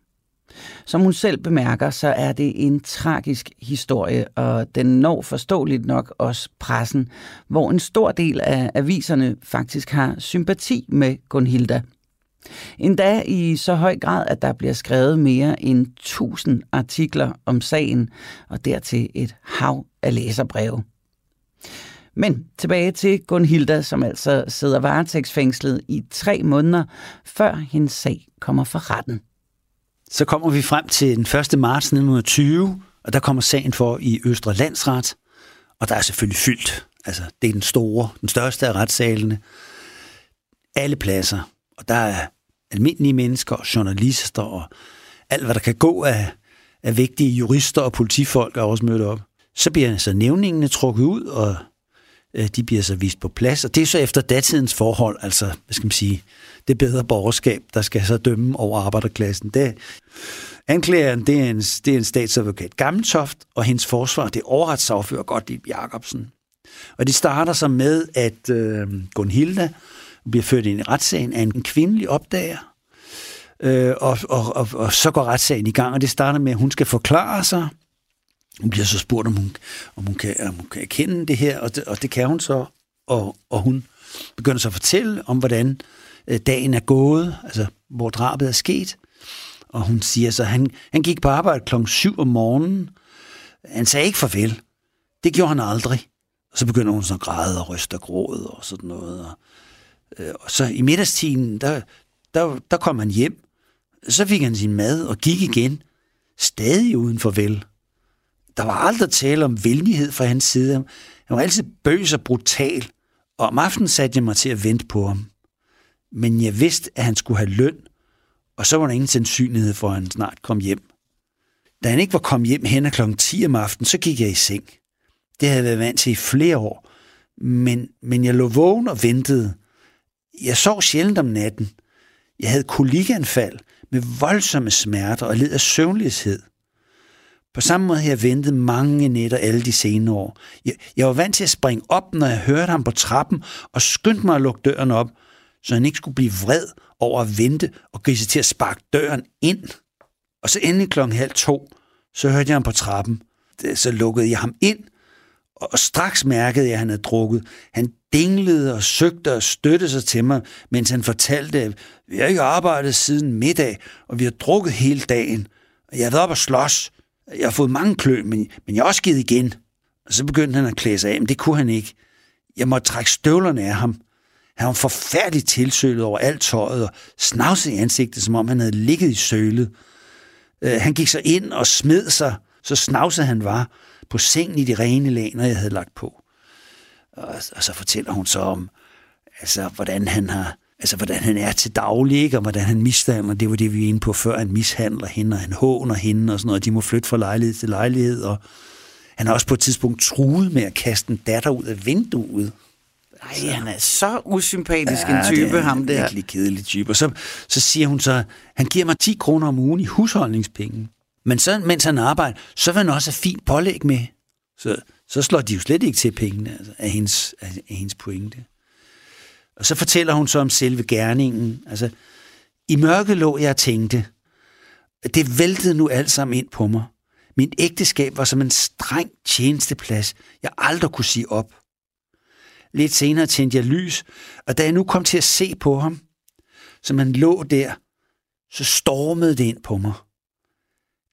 Som hun selv bemærker, så er det en tragisk historie, og den når forståeligt nok også pressen, hvor en stor del af aviserne faktisk har sympati med Gunhilda. Endda i så høj grad, at der bliver skrevet mere end 1000 artikler om sagen, og dertil et hav af læserbreve. Men tilbage til Gunhilda, som altså sidder varetægtsfængslet i tre måneder, før hendes sag kommer for retten. Så kommer vi frem til den 1. marts 1920, og der kommer sagen for i Østre Landsret, og der er selvfølgelig fyldt. Altså, det er den store, den største af retssalene. Alle pladser, og der er almindelige mennesker og journalister og alt, hvad der kan gå af, af vigtige jurister og politifolk er også mødt op. Så bliver så nævningene trukket ud, og Øh, de bliver så vist på plads, og det er så efter datidens forhold, altså, hvad skal man sige, det bedre borgerskab, der skal så dømme over arbejderklassen. Det, anklageren, det er en, det er en statsadvokat Gammeltoft, og hendes forsvar, det er overretssagfører Gottlieb Jacobsen. Og de starter så med, at øh, Gunhilda bliver ført ind i retssagen af en kvindelig opdager, øh, og, og, og, og så går retssagen i gang, og det starter med, at hun skal forklare sig, hun bliver så spurgt, om hun, om hun, kan, om hun kan erkende det her, og det, og det kan hun så. Og, og hun begynder så at fortælle om, hvordan øh, dagen er gået, altså hvor drabet er sket. Og hun siger så, at han, han gik på arbejde klokken 7 om morgenen. Han sagde ikke farvel. Det gjorde han aldrig. Og så begynder hun så at græde og ryste og gråde og sådan noget. Og Øh, så i middagstiden, der, der, der kom han hjem. Så fik han sin mad og gik igen. Stadig uden farvel der var aldrig tale om venlighed fra hans side. Han var altid bøs og brutal, og om aftenen satte jeg mig til at vente på ham. Men jeg vidste, at han skulle have løn, og så var der ingen sandsynlighed for, at han snart kom hjem. Da han ikke var kommet hjem hen kl. 10 om aftenen, så gik jeg i seng. Det havde jeg været vant til i flere år, men, men jeg lå vågen og ventede. Jeg sov sjældent om natten. Jeg havde kolikanfald med voldsomme smerter og led af søvnløshed. På samme måde har jeg ventet mange nætter alle de senere år. Jeg, jeg var vant til at springe op, når jeg hørte ham på trappen, og skyndte mig at lukke døren op, så han ikke skulle blive vred over at vente og grise til at sparke døren ind. Og så endelig klokken halv to, så hørte jeg ham på trappen. Så lukkede jeg ham ind, og straks mærkede jeg, at han havde drukket. Han dinglede og søgte og støttede sig til mig, mens han fortalte, at vi har ikke arbejdet siden middag, og vi har drukket hele dagen. Og jeg har været op og slås, jeg har fået mange klø, men, men jeg har også givet igen. Og så begyndte han at klæde sig af, men det kunne han ikke. Jeg måtte trække støvlerne af ham. Han var forfærdeligt tilsølet over alt tøjet og snavset i ansigtet, som om han havde ligget i sølet. Øh, han gik så ind og smed sig, så snavset han var, på sengen i de rene laner, jeg havde lagt på. Og, og så fortæller hun så om, altså, hvordan han har altså hvordan han er til daglig, ikke? og hvordan han mishandler, det var det, vi var inde på før, han mishandler hende, og han håner hende, og sådan noget, de må flytte fra lejlighed til lejlighed, og han har også på et tidspunkt truet med at kaste en datter ud af vinduet. Ej, han er så usympatisk ja, en type, det er ham der. virkelig kedelig type. Og så, så siger hun så, han giver mig 10 kroner om ugen i husholdningspenge. Men så, mens han arbejder, så vil han også have fint pålæg med. Så, så slår de jo slet ikke til pengene altså, af, hendes, af, af hendes pointe. Og så fortæller hun så om selve gerningen. Altså, i mørket lå jeg og tænkte, det væltede nu alt sammen ind på mig. Min ægteskab var som en streng tjenesteplads, jeg aldrig kunne sige op. Lidt senere tændte jeg lys, og da jeg nu kom til at se på ham, som han lå der, så stormede det ind på mig.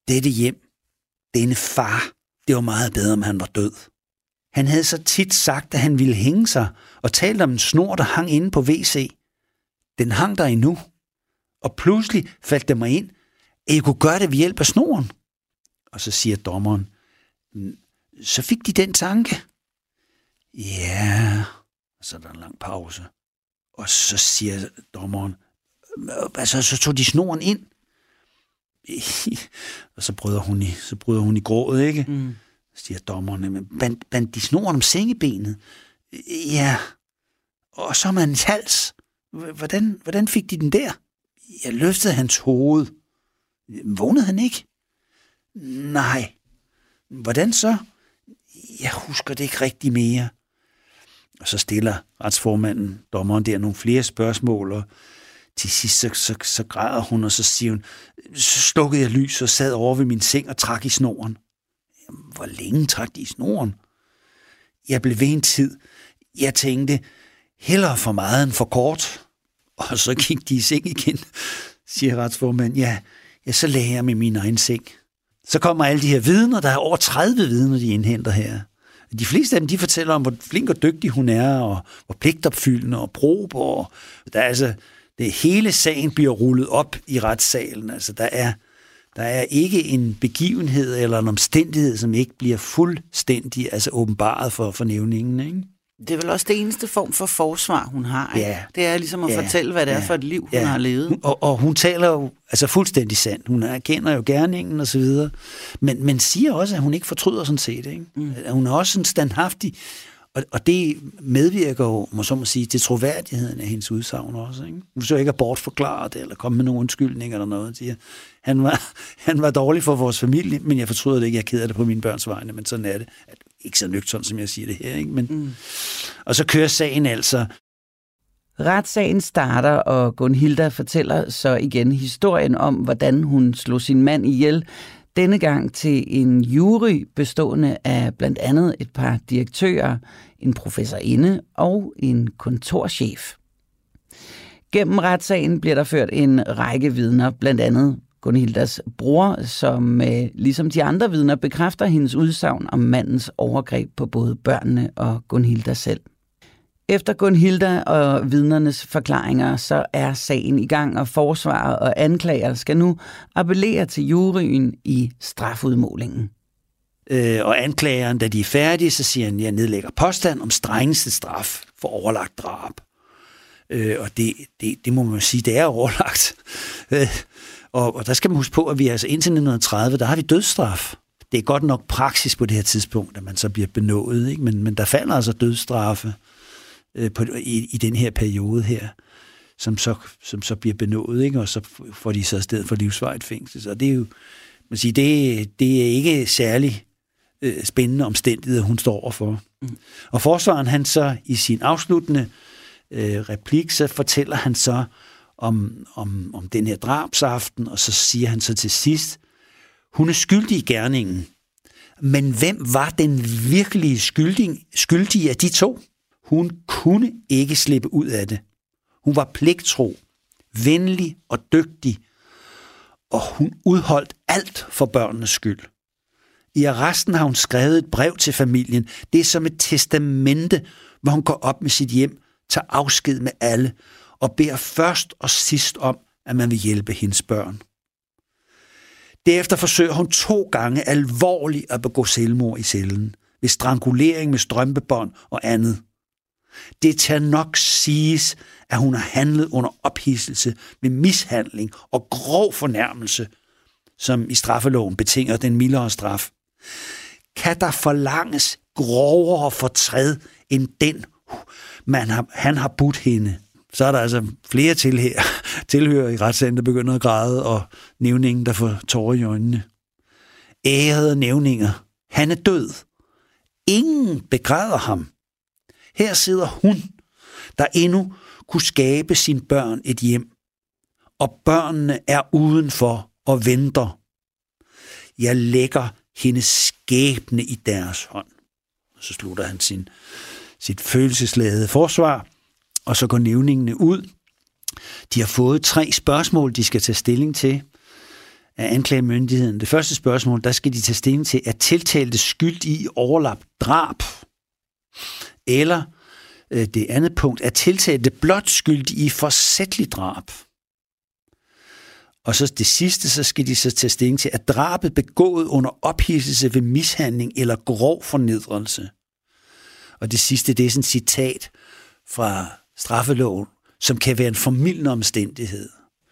Dette hjem, denne far, det var meget bedre, om han var død. Han havde så tit sagt, at han ville hænge sig, og talt om en snor, der hang inde på WC. Den hang der endnu. Og pludselig faldt det mig ind, at jeg kunne gøre det ved hjælp af snoren. Og så siger dommeren, så fik de den tanke. Ja, så er der en lang pause. Og så siger dommeren, altså så tog de snoren ind. [laughs] og så bryder hun i, så bryder hun i grådet, ikke? Mm siger dommerne, men bandt, band de snoren om sengebenet? Ja, og så hans hals. Hvordan, hvordan fik de den der? Jeg løftede hans hoved. Vågnede han ikke? Nej. Hvordan så? Jeg husker det ikke rigtig mere. Og så stiller retsformanden, dommeren der, nogle flere spørgsmål, og til sidst så, så, så græder hun, og så siger hun, så slukkede jeg lys og sad over ved min seng og trak i snoren. Hvor længe trak de i snoren? Jeg blev ved en tid. Jeg tænkte, hellere for meget end for kort. Og så gik de i seng igen, siger retsformanden. Ja, ja, så lagde jeg med min egen seng. Så kommer alle de her vidner. Der er over 30 vidner, de indhenter her. De fleste af dem, de fortæller om, hvor flink og dygtig hun er, og hvor pligtopfyldende og prober. Og der er altså, det hele sagen bliver rullet op i retssalen. Altså, der er der er ikke en begivenhed eller en omstændighed, som ikke bliver fuldstændig altså åbenbaret for fornævningen. Ikke? Det er vel også det eneste form for forsvar, hun har. Ikke? Ja. Det er ligesom at ja. fortælle, hvad det ja. er for et liv, hun ja. har levet. Og, og hun taler jo altså fuldstændig sandt. Hun erkender jo gerningen og så videre. Men, men siger også, at hun ikke fortryder sådan set. Ikke? Mm. Hun er også en standhaftig og, og det medvirker jo, må så må sige, til troværdigheden af hendes udsagn også. Ikke? Hun så ikke at bortforklare det, eller komme med nogen undskyldning eller noget. Siger, han, var, [laughs] han var dårlig for vores familie, men jeg fortryder det ikke, jeg keder det på mine børns vegne, men sådan er det. Ikke så nøgtern, som jeg siger det her. Ikke? Men, mm. Og så kører sagen altså. Retssagen starter, og Gunhilda fortæller så igen historien om, hvordan hun slog sin mand ihjel, denne gang til en jury bestående af blandt andet et par direktører, en professorinde og en kontorchef. Gennem retssagen bliver der ført en række vidner, blandt andet Gunhildas bror, som øh, ligesom de andre vidner bekræfter hendes udsagn om mandens overgreb på både børnene og Gunhilda selv. Efter Gunhilda og vidnernes forklaringer, så er sagen i gang, og forsvarer og anklager skal nu appellere til juryen i strafudmålingen. Øh, og anklageren, da de er færdige, så siger han, at jeg nedlægger påstand om strengeste straf for overlagt drab. Øh, og det, det, det må man sige, det er overlagt. [laughs] Øh, og, og der skal man huske på, at vi altså indtil 1930, der har vi dødsstraf. Det er godt nok praksis på det her tidspunkt, at man så bliver benådet, ikke? Men, men der falder altså dødsstraffe øh, på, i, i den her periode her, som så, som så bliver benådet, ikke? og så får de så sted for livsvarigt fængsel. Så det er jo, man siger, det, det er ikke særlig øh, spændende omstændigheder, hun står overfor. Mm. Og forsvaren, han så i sin afsluttende øh, replik, så fortæller han så om, om, om den her drabsaften, og så siger han så til sidst, hun er skyldig i gerningen. Men hvem var den virkelige skyldige, skyldige af de to? Hun kunne ikke slippe ud af det. Hun var pligtro, venlig og dygtig, og hun udholdt alt for børnenes skyld. I arresten har hun skrevet et brev til familien. Det er som et testamente, hvor hun går op med sit hjem, tager afsked med alle og beder først og sidst om, at man vil hjælpe hendes børn. Derefter forsøger hun to gange alvorligt at begå selvmord i cellen, ved strangulering med strømpebånd og andet. Det tager nok siges, at hun har handlet under ophidselse med mishandling og grov fornærmelse, som i straffeloven betinger den mildere straf. Kan der forlanges grovere fortræd end den, man har, han har budt hende? Så er der altså flere tilhører, tilhører i retssagen, der begynder at græde, og nævningen, der får tårer i øjnene. Ærede nævninger. Han er død. Ingen begræder ham. Her sidder hun, der endnu kunne skabe sine børn et hjem, og børnene er udenfor og venter. Jeg lægger hendes skæbne i deres hånd. Så slutter han sin, sit følelsesladede forsvar, og så går nævningene ud. De har fået tre spørgsmål, de skal tage stilling til af anklagemyndigheden. Det første spørgsmål, der skal de tage stilling til, er tiltalte skyld i overlap drab? Eller øh, det andet punkt, er tiltalte blot skyld i forsætlig drab? Og så det sidste, så skal de så tage stilling til, at drabet begået under ophidselse ved mishandling eller grov fornedrelse. Og det sidste, det er sådan et citat fra straffeloven, som kan være en formidlende omstændighed.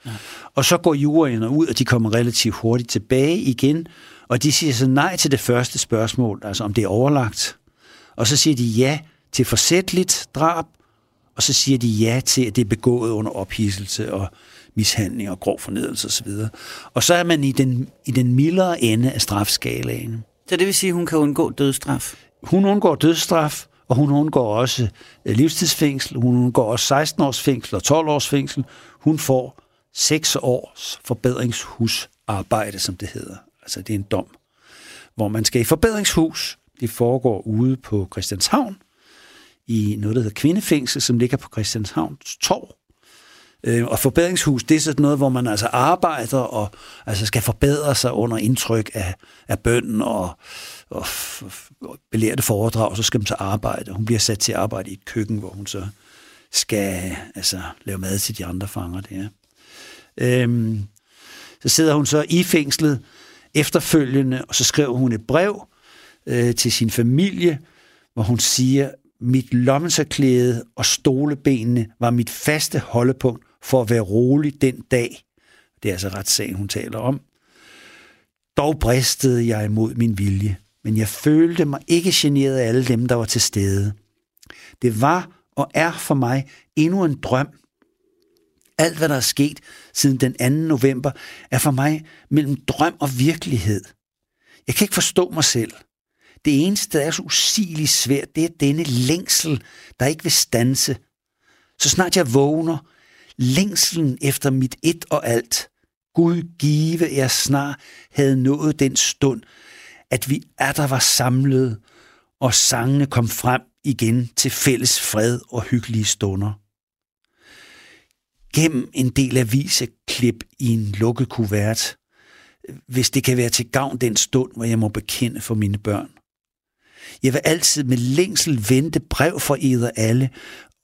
Ja. Og så går juryerne ud, og de kommer relativt hurtigt tilbage igen, og de siger så nej til det første spørgsmål, altså om det er overlagt. Og så siger de ja til forsætligt drab, og så siger de ja til, at det er begået under ophidselse og mishandling og grov fornedrelse osv. Og så er man i den, i den mildere ende af strafskalaen. Så det vil sige, at hun kan undgå dødsstraf? Hun undgår dødsstraf, og hun undgår også øh, livstidsfængsel, hun undgår også 16 års fængsel og 12 års fængsel. Hun får 6 års forbedringshusarbejde, som det hedder. Altså det er en dom, hvor man skal i forbedringshus. Det foregår ude på Christianshavn, i noget, der hedder Kvindefængsel, som ligger på Christianshavns Torv. Øh, og forbedringshus, det er sådan noget, hvor man altså arbejder og altså skal forbedre sig under indtryk af, af bønden og, og, og belærte foredrag, så skal man så arbejde. Hun bliver sat til at arbejde i et køkken, hvor hun så skal altså, lave mad til de andre fanger der. Øhm, så sidder hun så i fængslet efterfølgende, og så skriver hun et brev øh, til sin familie, hvor hun siger, mit lommesaklæde og stolebenene var mit faste holdepunkt for at være rolig den dag. Det er altså retssagen, hun taler om. Dog bristede jeg imod min vilje, men jeg følte mig ikke generet af alle dem, der var til stede. Det var og er for mig endnu en drøm. Alt, hvad der er sket siden den 2. november, er for mig mellem drøm og virkelighed. Jeg kan ikke forstå mig selv. Det eneste, der er så usigeligt svært, det er denne længsel, der ikke vil stanse. Så snart jeg vågner, længselen efter mit et og alt. Gud give, jeg snart havde nået den stund, at vi er der var samlet, og sangene kom frem igen til fælles fred og hyggelige stunder. Gennem en del aviseklip i en lukket kuvert, hvis det kan være til gavn den stund, hvor jeg må bekende for mine børn. Jeg vil altid med længsel vente brev for eder alle,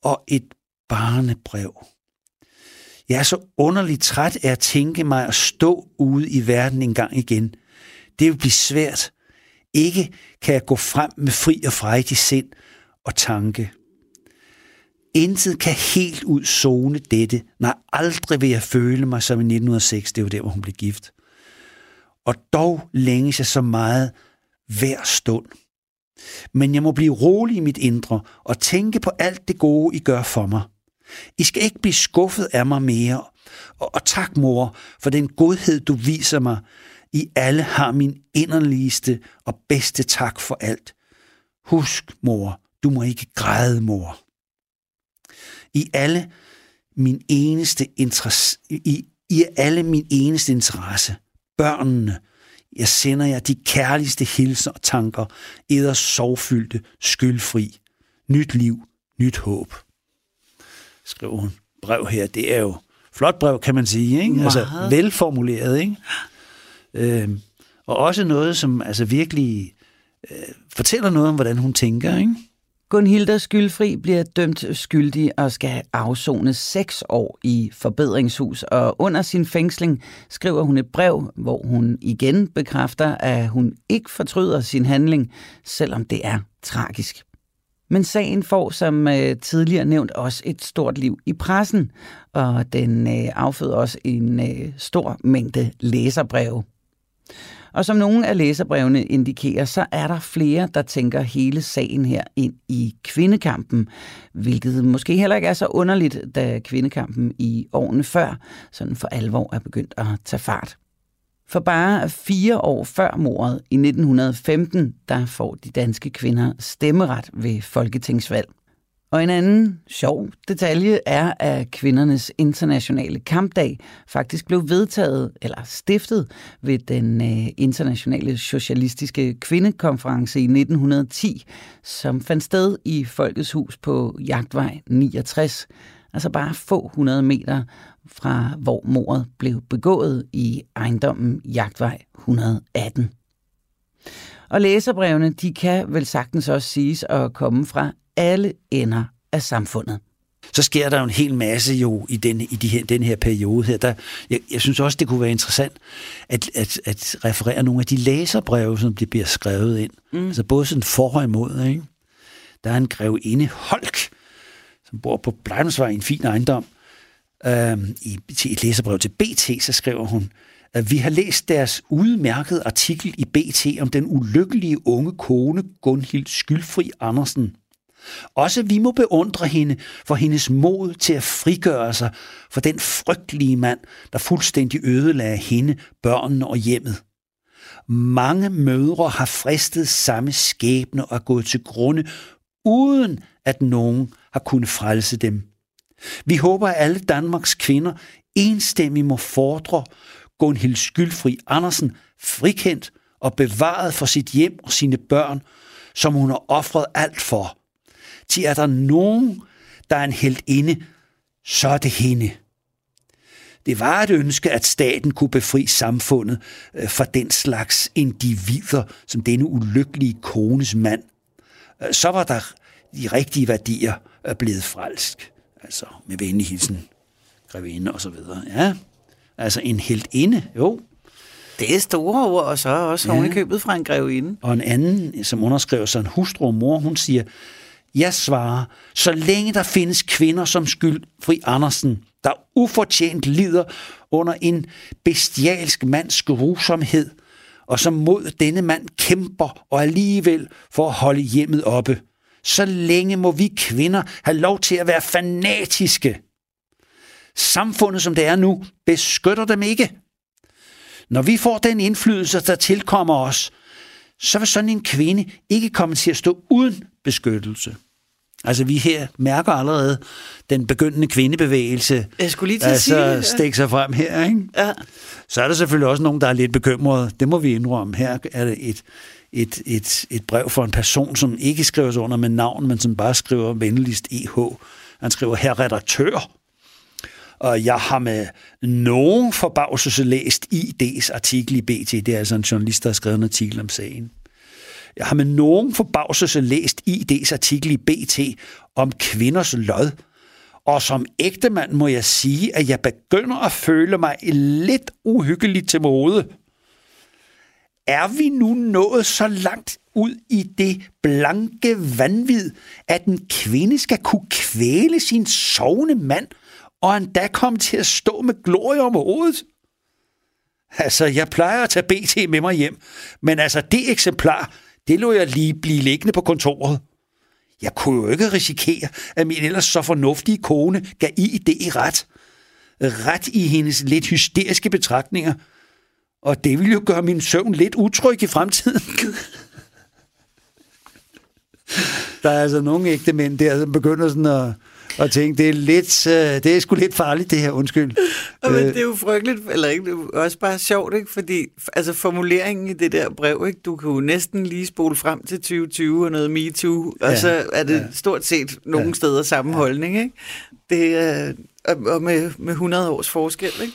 og et barnebrev. Jeg er så underligt træt af at tænke mig at stå ude i verden en gang igen. Det vil blive svært. Ikke kan jeg gå frem med fri og frejdig sind og tanke. Intet kan helt ud zone dette. Nej, aldrig vil jeg føle mig som i 1906, det var der, hvor hun blev gift. Og dog længes jeg så meget hver stund. Men jeg må blive rolig i mit indre og tænke på alt det gode, I gør for mig. I skal ikke blive skuffet af mig mere. Og, og tak, mor, for den godhed, du viser mig. I alle har min inderligste og bedste tak for alt. Husk, mor, du må ikke græde, mor. I alle min eneste interesse, i, i alle min eneste interesse, børnene, jeg sender jer de kærligste hilser og tanker, eders sorgfyldte, skyldfri. Nyt liv, nyt håb. Skriver hun. Brev her, det er jo flot brev, kan man sige. Ikke? Altså velformuleret. Ikke? Øhm, og også noget, som altså virkelig øh, fortæller noget om, hvordan hun tænker. Ikke? Gunhilda Skyldfri bliver dømt skyldig og skal afzone seks år i forbedringshus, og under sin fængsling skriver hun et brev, hvor hun igen bekræfter, at hun ikke fortryder sin handling, selvom det er tragisk. Men sagen får som øh, tidligere nævnt også et stort liv i pressen, og den øh, afføder også en øh, stor mængde læserbreve. Og som nogle af læserbrevene indikerer, så er der flere, der tænker hele sagen her ind i kvindekampen, hvilket måske heller ikke er så underligt, da kvindekampen i årene før sådan for alvor er begyndt at tage fart. For bare fire år før mordet i 1915, der får de danske kvinder stemmeret ved folketingsvalg. Og en anden sjov detalje er, at kvindernes internationale kampdag faktisk blev vedtaget eller stiftet ved den øh, internationale socialistiske kvindekonference i 1910, som fandt sted i Folkets Hus på Jagtvej 69, altså bare få hundrede meter fra hvor mordet blev begået i ejendommen Jagtvej 118. Og læserbrevene, de kan vel sagtens også siges at komme fra alle ender af samfundet. Så sker der jo en hel masse jo i den, i de her, den her periode her. Der, jeg, jeg synes også, det kunne være interessant at, at, at referere nogle af de læserbreve, som bliver skrevet ind. Mm. Altså både sådan for og imod. Ikke? Der er en grevinde Holk, som bor på Blejdomsvej i en fin ejendom. Øhm, i, til et læserbrev til BT, så skriver hun, at vi har læst deres udmærkede artikel i BT om den ulykkelige unge kone Gunhild Skyldfri Andersen. Også vi må beundre hende for hendes mod til at frigøre sig for den frygtelige mand, der fuldstændig ødelagde hende, børnene og hjemmet. Mange mødre har fristet samme skæbne og er gået til grunde, uden at nogen har kunnet frelse dem. Vi håber, at alle Danmarks kvinder enstemmigt må fordre Gunhild Skyldfri Andersen frikendt og bevaret for sit hjem og sine børn, som hun har offret alt for, til er der nogen, der er en helt inde, så er det hende. Det var et ønske, at staten kunne befri samfundet øh, fra den slags individer, som denne ulykkelige kones mand. Øh, så var der de rigtige værdier øh, blevet frelsk. Altså med venlig hilsen, grevinde og så videre. Ja, altså en helt inde, jo. Det er store ord, og så også ja. købet fra en grevinde. Og en anden, som underskriver sig en hustru og mor, hun siger, jeg svarer, så længe der findes kvinder som skyldfri Andersen, der ufortjent lider under en bestialsk mands grusomhed, og som mod denne mand kæmper og alligevel for at holde hjemmet oppe, så længe må vi kvinder have lov til at være fanatiske. Samfundet, som det er nu, beskytter dem ikke. Når vi får den indflydelse, der tilkommer os, så vil sådan en kvinde ikke komme til at stå uden beskyttelse. Altså, vi her mærker allerede den begyndende kvindebevægelse. Jeg skulle lige til at sige altså, stikke sig frem her, ikke? Ja. Så er der selvfølgelig også nogen, der er lidt bekymrede. Det må vi indrømme. Her er det et, et, et, et brev fra en person, som ikke skriver sig under med navn, men som bare skriver venligst EH. Han skriver, her redaktør. Og jeg har med nogen forbavselse læst ID's artikel i BT. Det er altså en journalist, der har skrevet en artikel om sagen. Jeg har med nogen forbavselse læst ID's artikel i BT om kvinders lod. Og som ægtemand må jeg sige, at jeg begynder at føle mig lidt uhyggeligt til mode. Er vi nu nået så langt ud i det blanke vanvid, at en kvinde skal kunne kvæle sin sovende mand, og endda komme til at stå med glorie om hovedet? Altså, jeg plejer at tage BT med mig hjem, men altså det eksemplar, det lå jeg lige blive liggende på kontoret. Jeg kunne jo ikke risikere, at min ellers så fornuftige kone gav i det i ret. Ret i hendes lidt hysteriske betragtninger. Og det ville jo gøre min søvn lidt utryg i fremtiden. [laughs] der er altså nogle ægte mænd der, som begynder sådan at, at tænke, det er, lidt, øh, det er sgu lidt farligt det her, undskyld. [laughs] Men øh. det er jo frygteligt, eller ikke, det er også bare sjovt, ikke? fordi altså, formuleringen i det der brev, ikke? du kan jo næsten lige spole frem til 2020 og noget MeToo, og ja, så er det ja. stort set nogle ja. steder samme ja. holdning. Ikke? Det er, og med, med 100 års forskel. Ikke?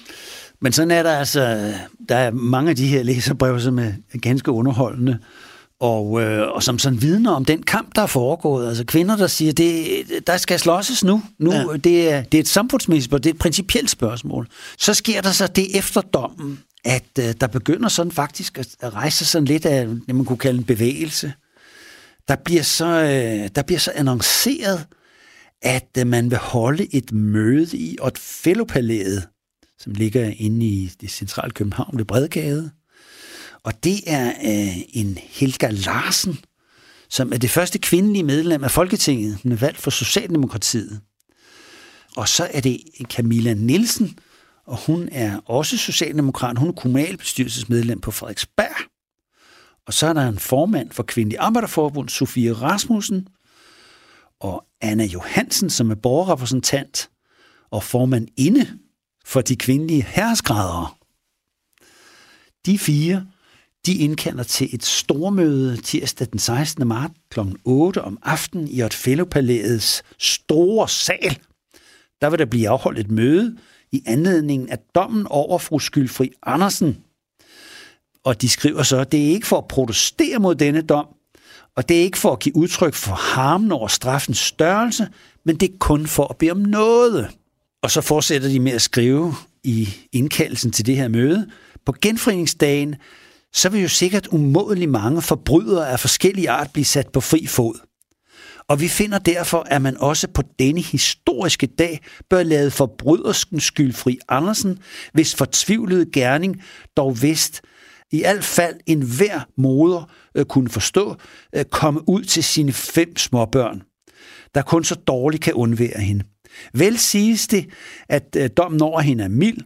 Men sådan er der altså, der er mange af de her læserbrev, som er ganske underholdende, og, øh, og som sådan vidner om den kamp, der er foregået. Altså kvinder, der siger, det, der skal slåsses nu. nu ja. det, er, det er et samfundsmæssigt spørgsmål, det er et principielt spørgsmål. Så sker der så det efter dommen, at øh, der begynder sådan faktisk at, at rejse sådan lidt af, det man kunne kalde en bevægelse. Der bliver så, øh, der bliver så annonceret, at øh, man vil holde et møde i Otfellopalæet, som ligger inde i det centrale København ved Bredgade. Og det er øh, en Helga Larsen, som er det første kvindelige medlem af Folketinget. Hun er valgt for Socialdemokratiet. Og så er det Camilla Nielsen, og hun er også socialdemokrat. Hun er kommunalbestyrelsesmedlem på Frederiksberg. Og så er der en formand for Kvindelig Arbejderforbund, Sofie Rasmussen, og Anna Johansen, som er borgerrepræsentant og formand inde for de kvindelige herresgradere. De fire, de indkalder til et stormøde tirsdag den 16. marts kl. 8 om aftenen i Otfellopalæets store sal. Der vil der blive afholdt et møde i anledningen af dommen over fru Skyldfri Andersen. Og de skriver så, at det er ikke for at protestere mod denne dom, og det er ikke for at give udtryk for harmen over straffens størrelse, men det er kun for at bede om noget. Og så fortsætter de med at skrive i indkaldelsen til det her møde. På genforeningsdagen, så vil jo sikkert umådelig mange forbrydere af forskellige art blive sat på fri fod. Og vi finder derfor, at man også på denne historiske dag bør lade forbrydersken skyldfri Andersen, hvis fortvivlede gerning dog vist i alt fald en hver moder øh, kunne forstå, øh, komme ud til sine fem småbørn, der kun så dårligt kan undvære hende. Vel siges det, at øh, dommen over hende er mild,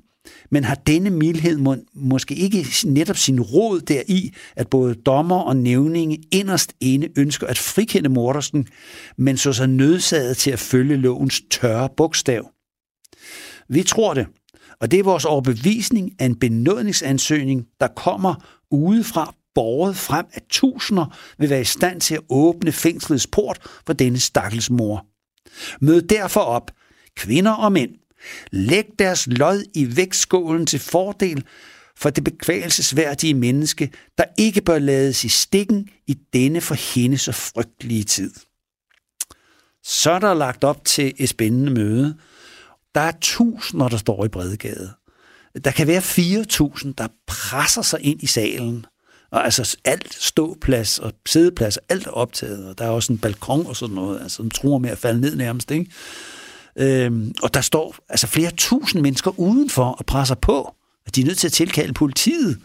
men har denne mildhed må, måske ikke netop sin råd deri, at både dommer og nævninge inderst inde ønsker at frikende mordersken, men så sig nødsaget til at følge lovens tørre bogstav. Vi tror det, og det er vores overbevisning af en benådningsansøgning, der kommer udefra borget frem, at tusinder vil være i stand til at åbne fængslets port for denne stakkels mor. Mød derfor op, kvinder og mænd. Læg deres lod i vægtskålen til fordel for det bekvælelsesværdige menneske, der ikke bør lades i stikken i denne for hende så frygtelige tid. Så er der lagt op til et spændende møde. Der er tusinder, der står i Bredegade. Der kan være 4.000, der presser sig ind i salen. Og altså alt ståplads og sædeplads, alt er optaget, og der er også en balkon og sådan noget, altså den tror med at falde ned nærmest, ikke? Øhm, og der står altså flere tusind mennesker udenfor og presser på, at de er nødt til at tilkalde politiet.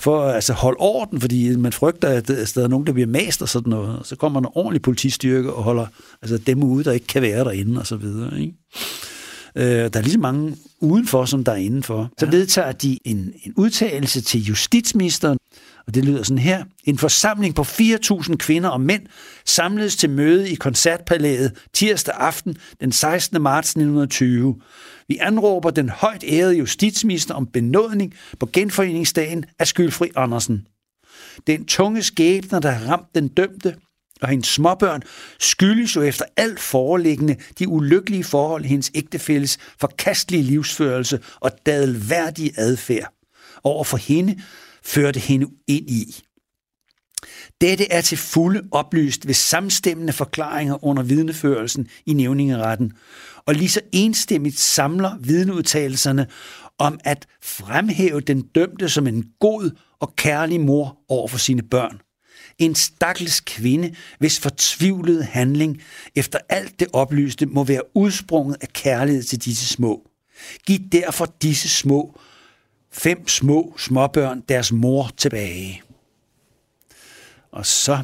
for at altså, holde orden, fordi man frygter, at der er nogen, der bliver mast og sådan noget. Så kommer en ordentlig politistyrke og holder altså, dem ude, der ikke kan være derinde og så videre. Ikke? Øh, der er lige så mange udenfor, som der er indenfor. Så vedtager de en, en udtalelse til justitsministeren, og det lyder sådan her. En forsamling på 4.000 kvinder og mænd samledes til møde i Koncertpalæet tirsdag aften den 16. marts 1920. Vi anråber den højt ærede justitsminister om benådning på genforeningsdagen af Skyldfri Andersen. Den tunge skæbner, der har ramt den dømte, og hendes småbørn skyldes jo efter alt foreliggende de ulykkelige forhold hendes ægtefælles forkastelige livsførelse og dadelværdige adfærd. Over for hende førte hende ind i. Dette er til fulde oplyst ved samstemmende forklaringer under vidneførelsen i nævningeretten, og lige så enstemmigt samler vidneudtalelserne om at fremhæve den dømte som en god og kærlig mor over for sine børn. En stakkels kvinde, hvis fortvivlede handling efter alt det oplyste må være udsprunget af kærlighed til disse små. Giv derfor disse små, fem små småbørn deres mor tilbage. Og så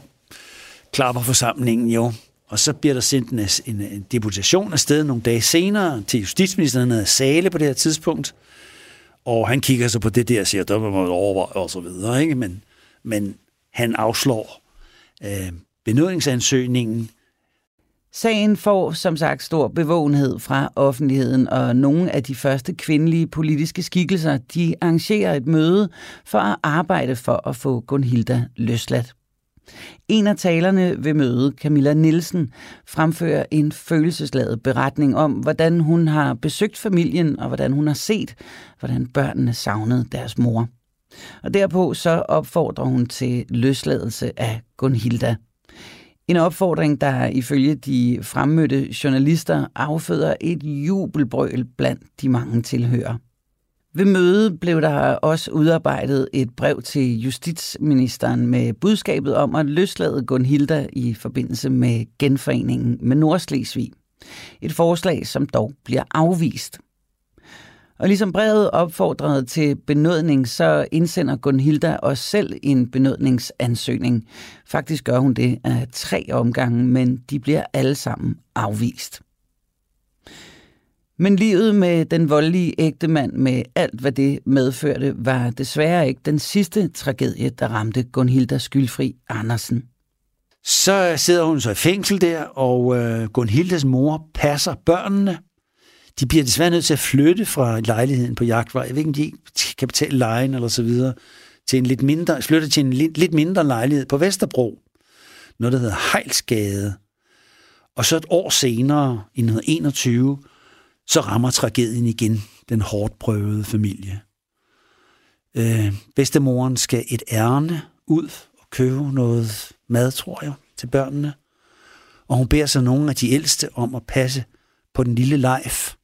klapper forsamlingen jo, og så bliver der sendt en, en, en deputation afsted nogle dage senere til justitsministeren han Sale på det her tidspunkt, og han kigger så på det der og siger, der må man overveje og så videre, ikke? Men, men han afslår øh, benådningsansøgningen. Sagen får som sagt stor bevågenhed fra offentligheden, og nogle af de første kvindelige politiske skikkelser, de arrangerer et møde for at arbejde for at få Gunhilda løsladt. En af talerne ved mødet, Camilla Nielsen, fremfører en følelsesladet beretning om, hvordan hun har besøgt familien og hvordan hun har set, hvordan børnene savnede deres mor. Og derpå så opfordrer hun til løsladelse af Gunhilda. En opfordring, der ifølge de fremmødte journalister afføder et jubelbrøl blandt de mange tilhører. Ved mødet blev der også udarbejdet et brev til justitsministeren med budskabet om at løslade Gunhilda i forbindelse med genforeningen med Nordslesvig. Et forslag, som dog bliver afvist. Og ligesom brevet opfordrede til benådning, så indsender Gunhilda også selv en benådningsansøgning. Faktisk gør hun det af tre omgange, men de bliver alle sammen afvist. Men livet med den voldelige ægtemand med alt, hvad det medførte, var desværre ikke den sidste tragedie, der ramte Gunhilda Skyldfri Andersen. Så sidder hun så i fængsel der, og øh, Gunhildas mor passer børnene. De bliver desværre nødt til at flytte fra lejligheden på jagtvej. Jeg ved ikke, om de kan betale lejen eller så videre. Til en lidt mindre, flytter til en lidt, lidt mindre lejlighed på Vesterbro. Noget, der hedder Hejlsgade. Og så et år senere, i 1921, så rammer tragedien igen den hårdt prøvede familie. Øh, bedstemoren skal et ærne ud og købe noget mad, tror jeg, til børnene. Og hun beder så nogle af de ældste om at passe på den lille Leif.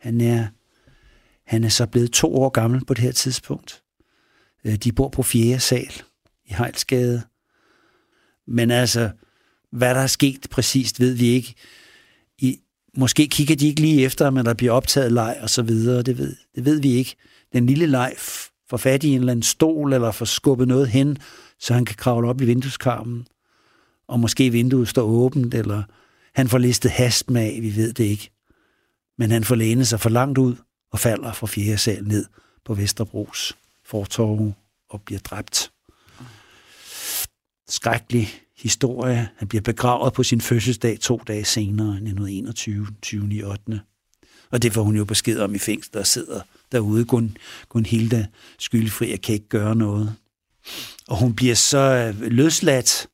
Han er, han er så blevet to år gammel på det her tidspunkt. Øh, de bor på fjerde sal i Hejlsgade. Men altså, hvad der er sket præcist, ved vi ikke. I, Måske kigger de ikke lige efter, men der bliver optaget leg og så videre. Det ved, det ved vi ikke. Den lille leg får fat i en eller anden stol, eller får skubbet noget hen, så han kan kravle op i vindueskarmen. Og måske vinduet står åbent, eller han får listet hast med af, vi ved det ikke. Men han får lænet sig for langt ud og falder fra fjerde sal ned på Vesterbros fortorv og bliver dræbt. Skrækkelig historie. Han bliver begravet på sin fødselsdag to dage senere, 1921, 20. 8. Og det får hun jo besked om i fængsel, og sidder derude. kun, kun Hilda skyldfri, og kan ikke gøre noget. Og hun bliver så øh, løsladt,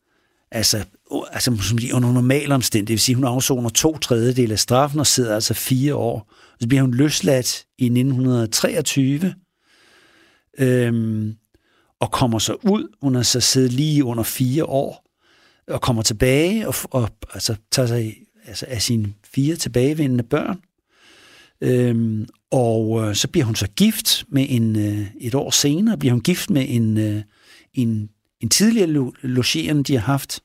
altså, altså som under normale omstændigheder. Det vil sige, hun afsoner to tredjedel af straffen og sidder altså fire år. Og så bliver hun løsladt i 1923. Øhm, og kommer så ud. Hun har så siddet lige under fire år og kommer tilbage og, og altså, tager sig altså, af sine fire tilbagevendende børn. Øhm, og øh, så bliver hun så gift med en, øh, et år senere, bliver hun gift med en, øh, en, en tidligere lo- logerende, de har haft,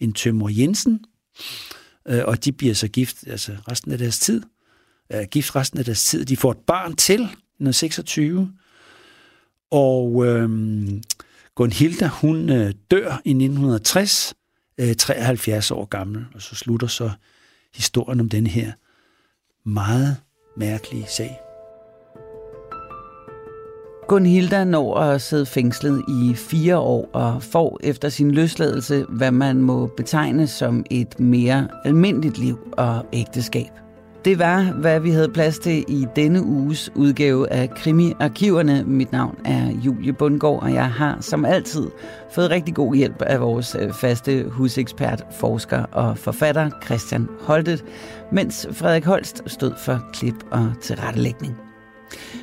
en Tømmer Jensen, øh, og de bliver så gift altså resten af deres tid. Øh, gift resten af deres tid. De får et barn til, når 26. Og øh, Gunhilda, hun øh, dør i 1960, øh, 73 år gammel, og så slutter så historien om den her meget mærkelige sag. Gunhilda når at sidde fængslet i fire år og får efter sin løsladelse, hvad man må betegne som et mere almindeligt liv og ægteskab. Det var, hvad vi havde plads til i denne uges udgave af Krimi-arkiverne. Mit navn er Julie Bundgaard, og jeg har som altid fået rigtig god hjælp af vores øh, faste husekspert, forsker og forfatter Christian Holtet, mens Frederik Holst stod for klip og tilrettelægning.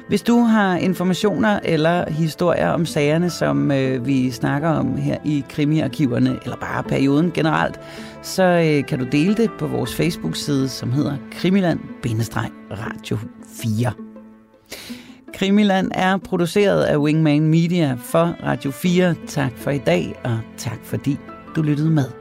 Hvis du har informationer eller historier om sagerne, som øh, vi snakker om her i krimiarkiverne, eller bare perioden generelt, så øh, kan du dele det på vores Facebook-side, som hedder Krimiland-Radio 4. Krimiland er produceret af Wingman Media for Radio 4. Tak for i dag, og tak fordi du lyttede med.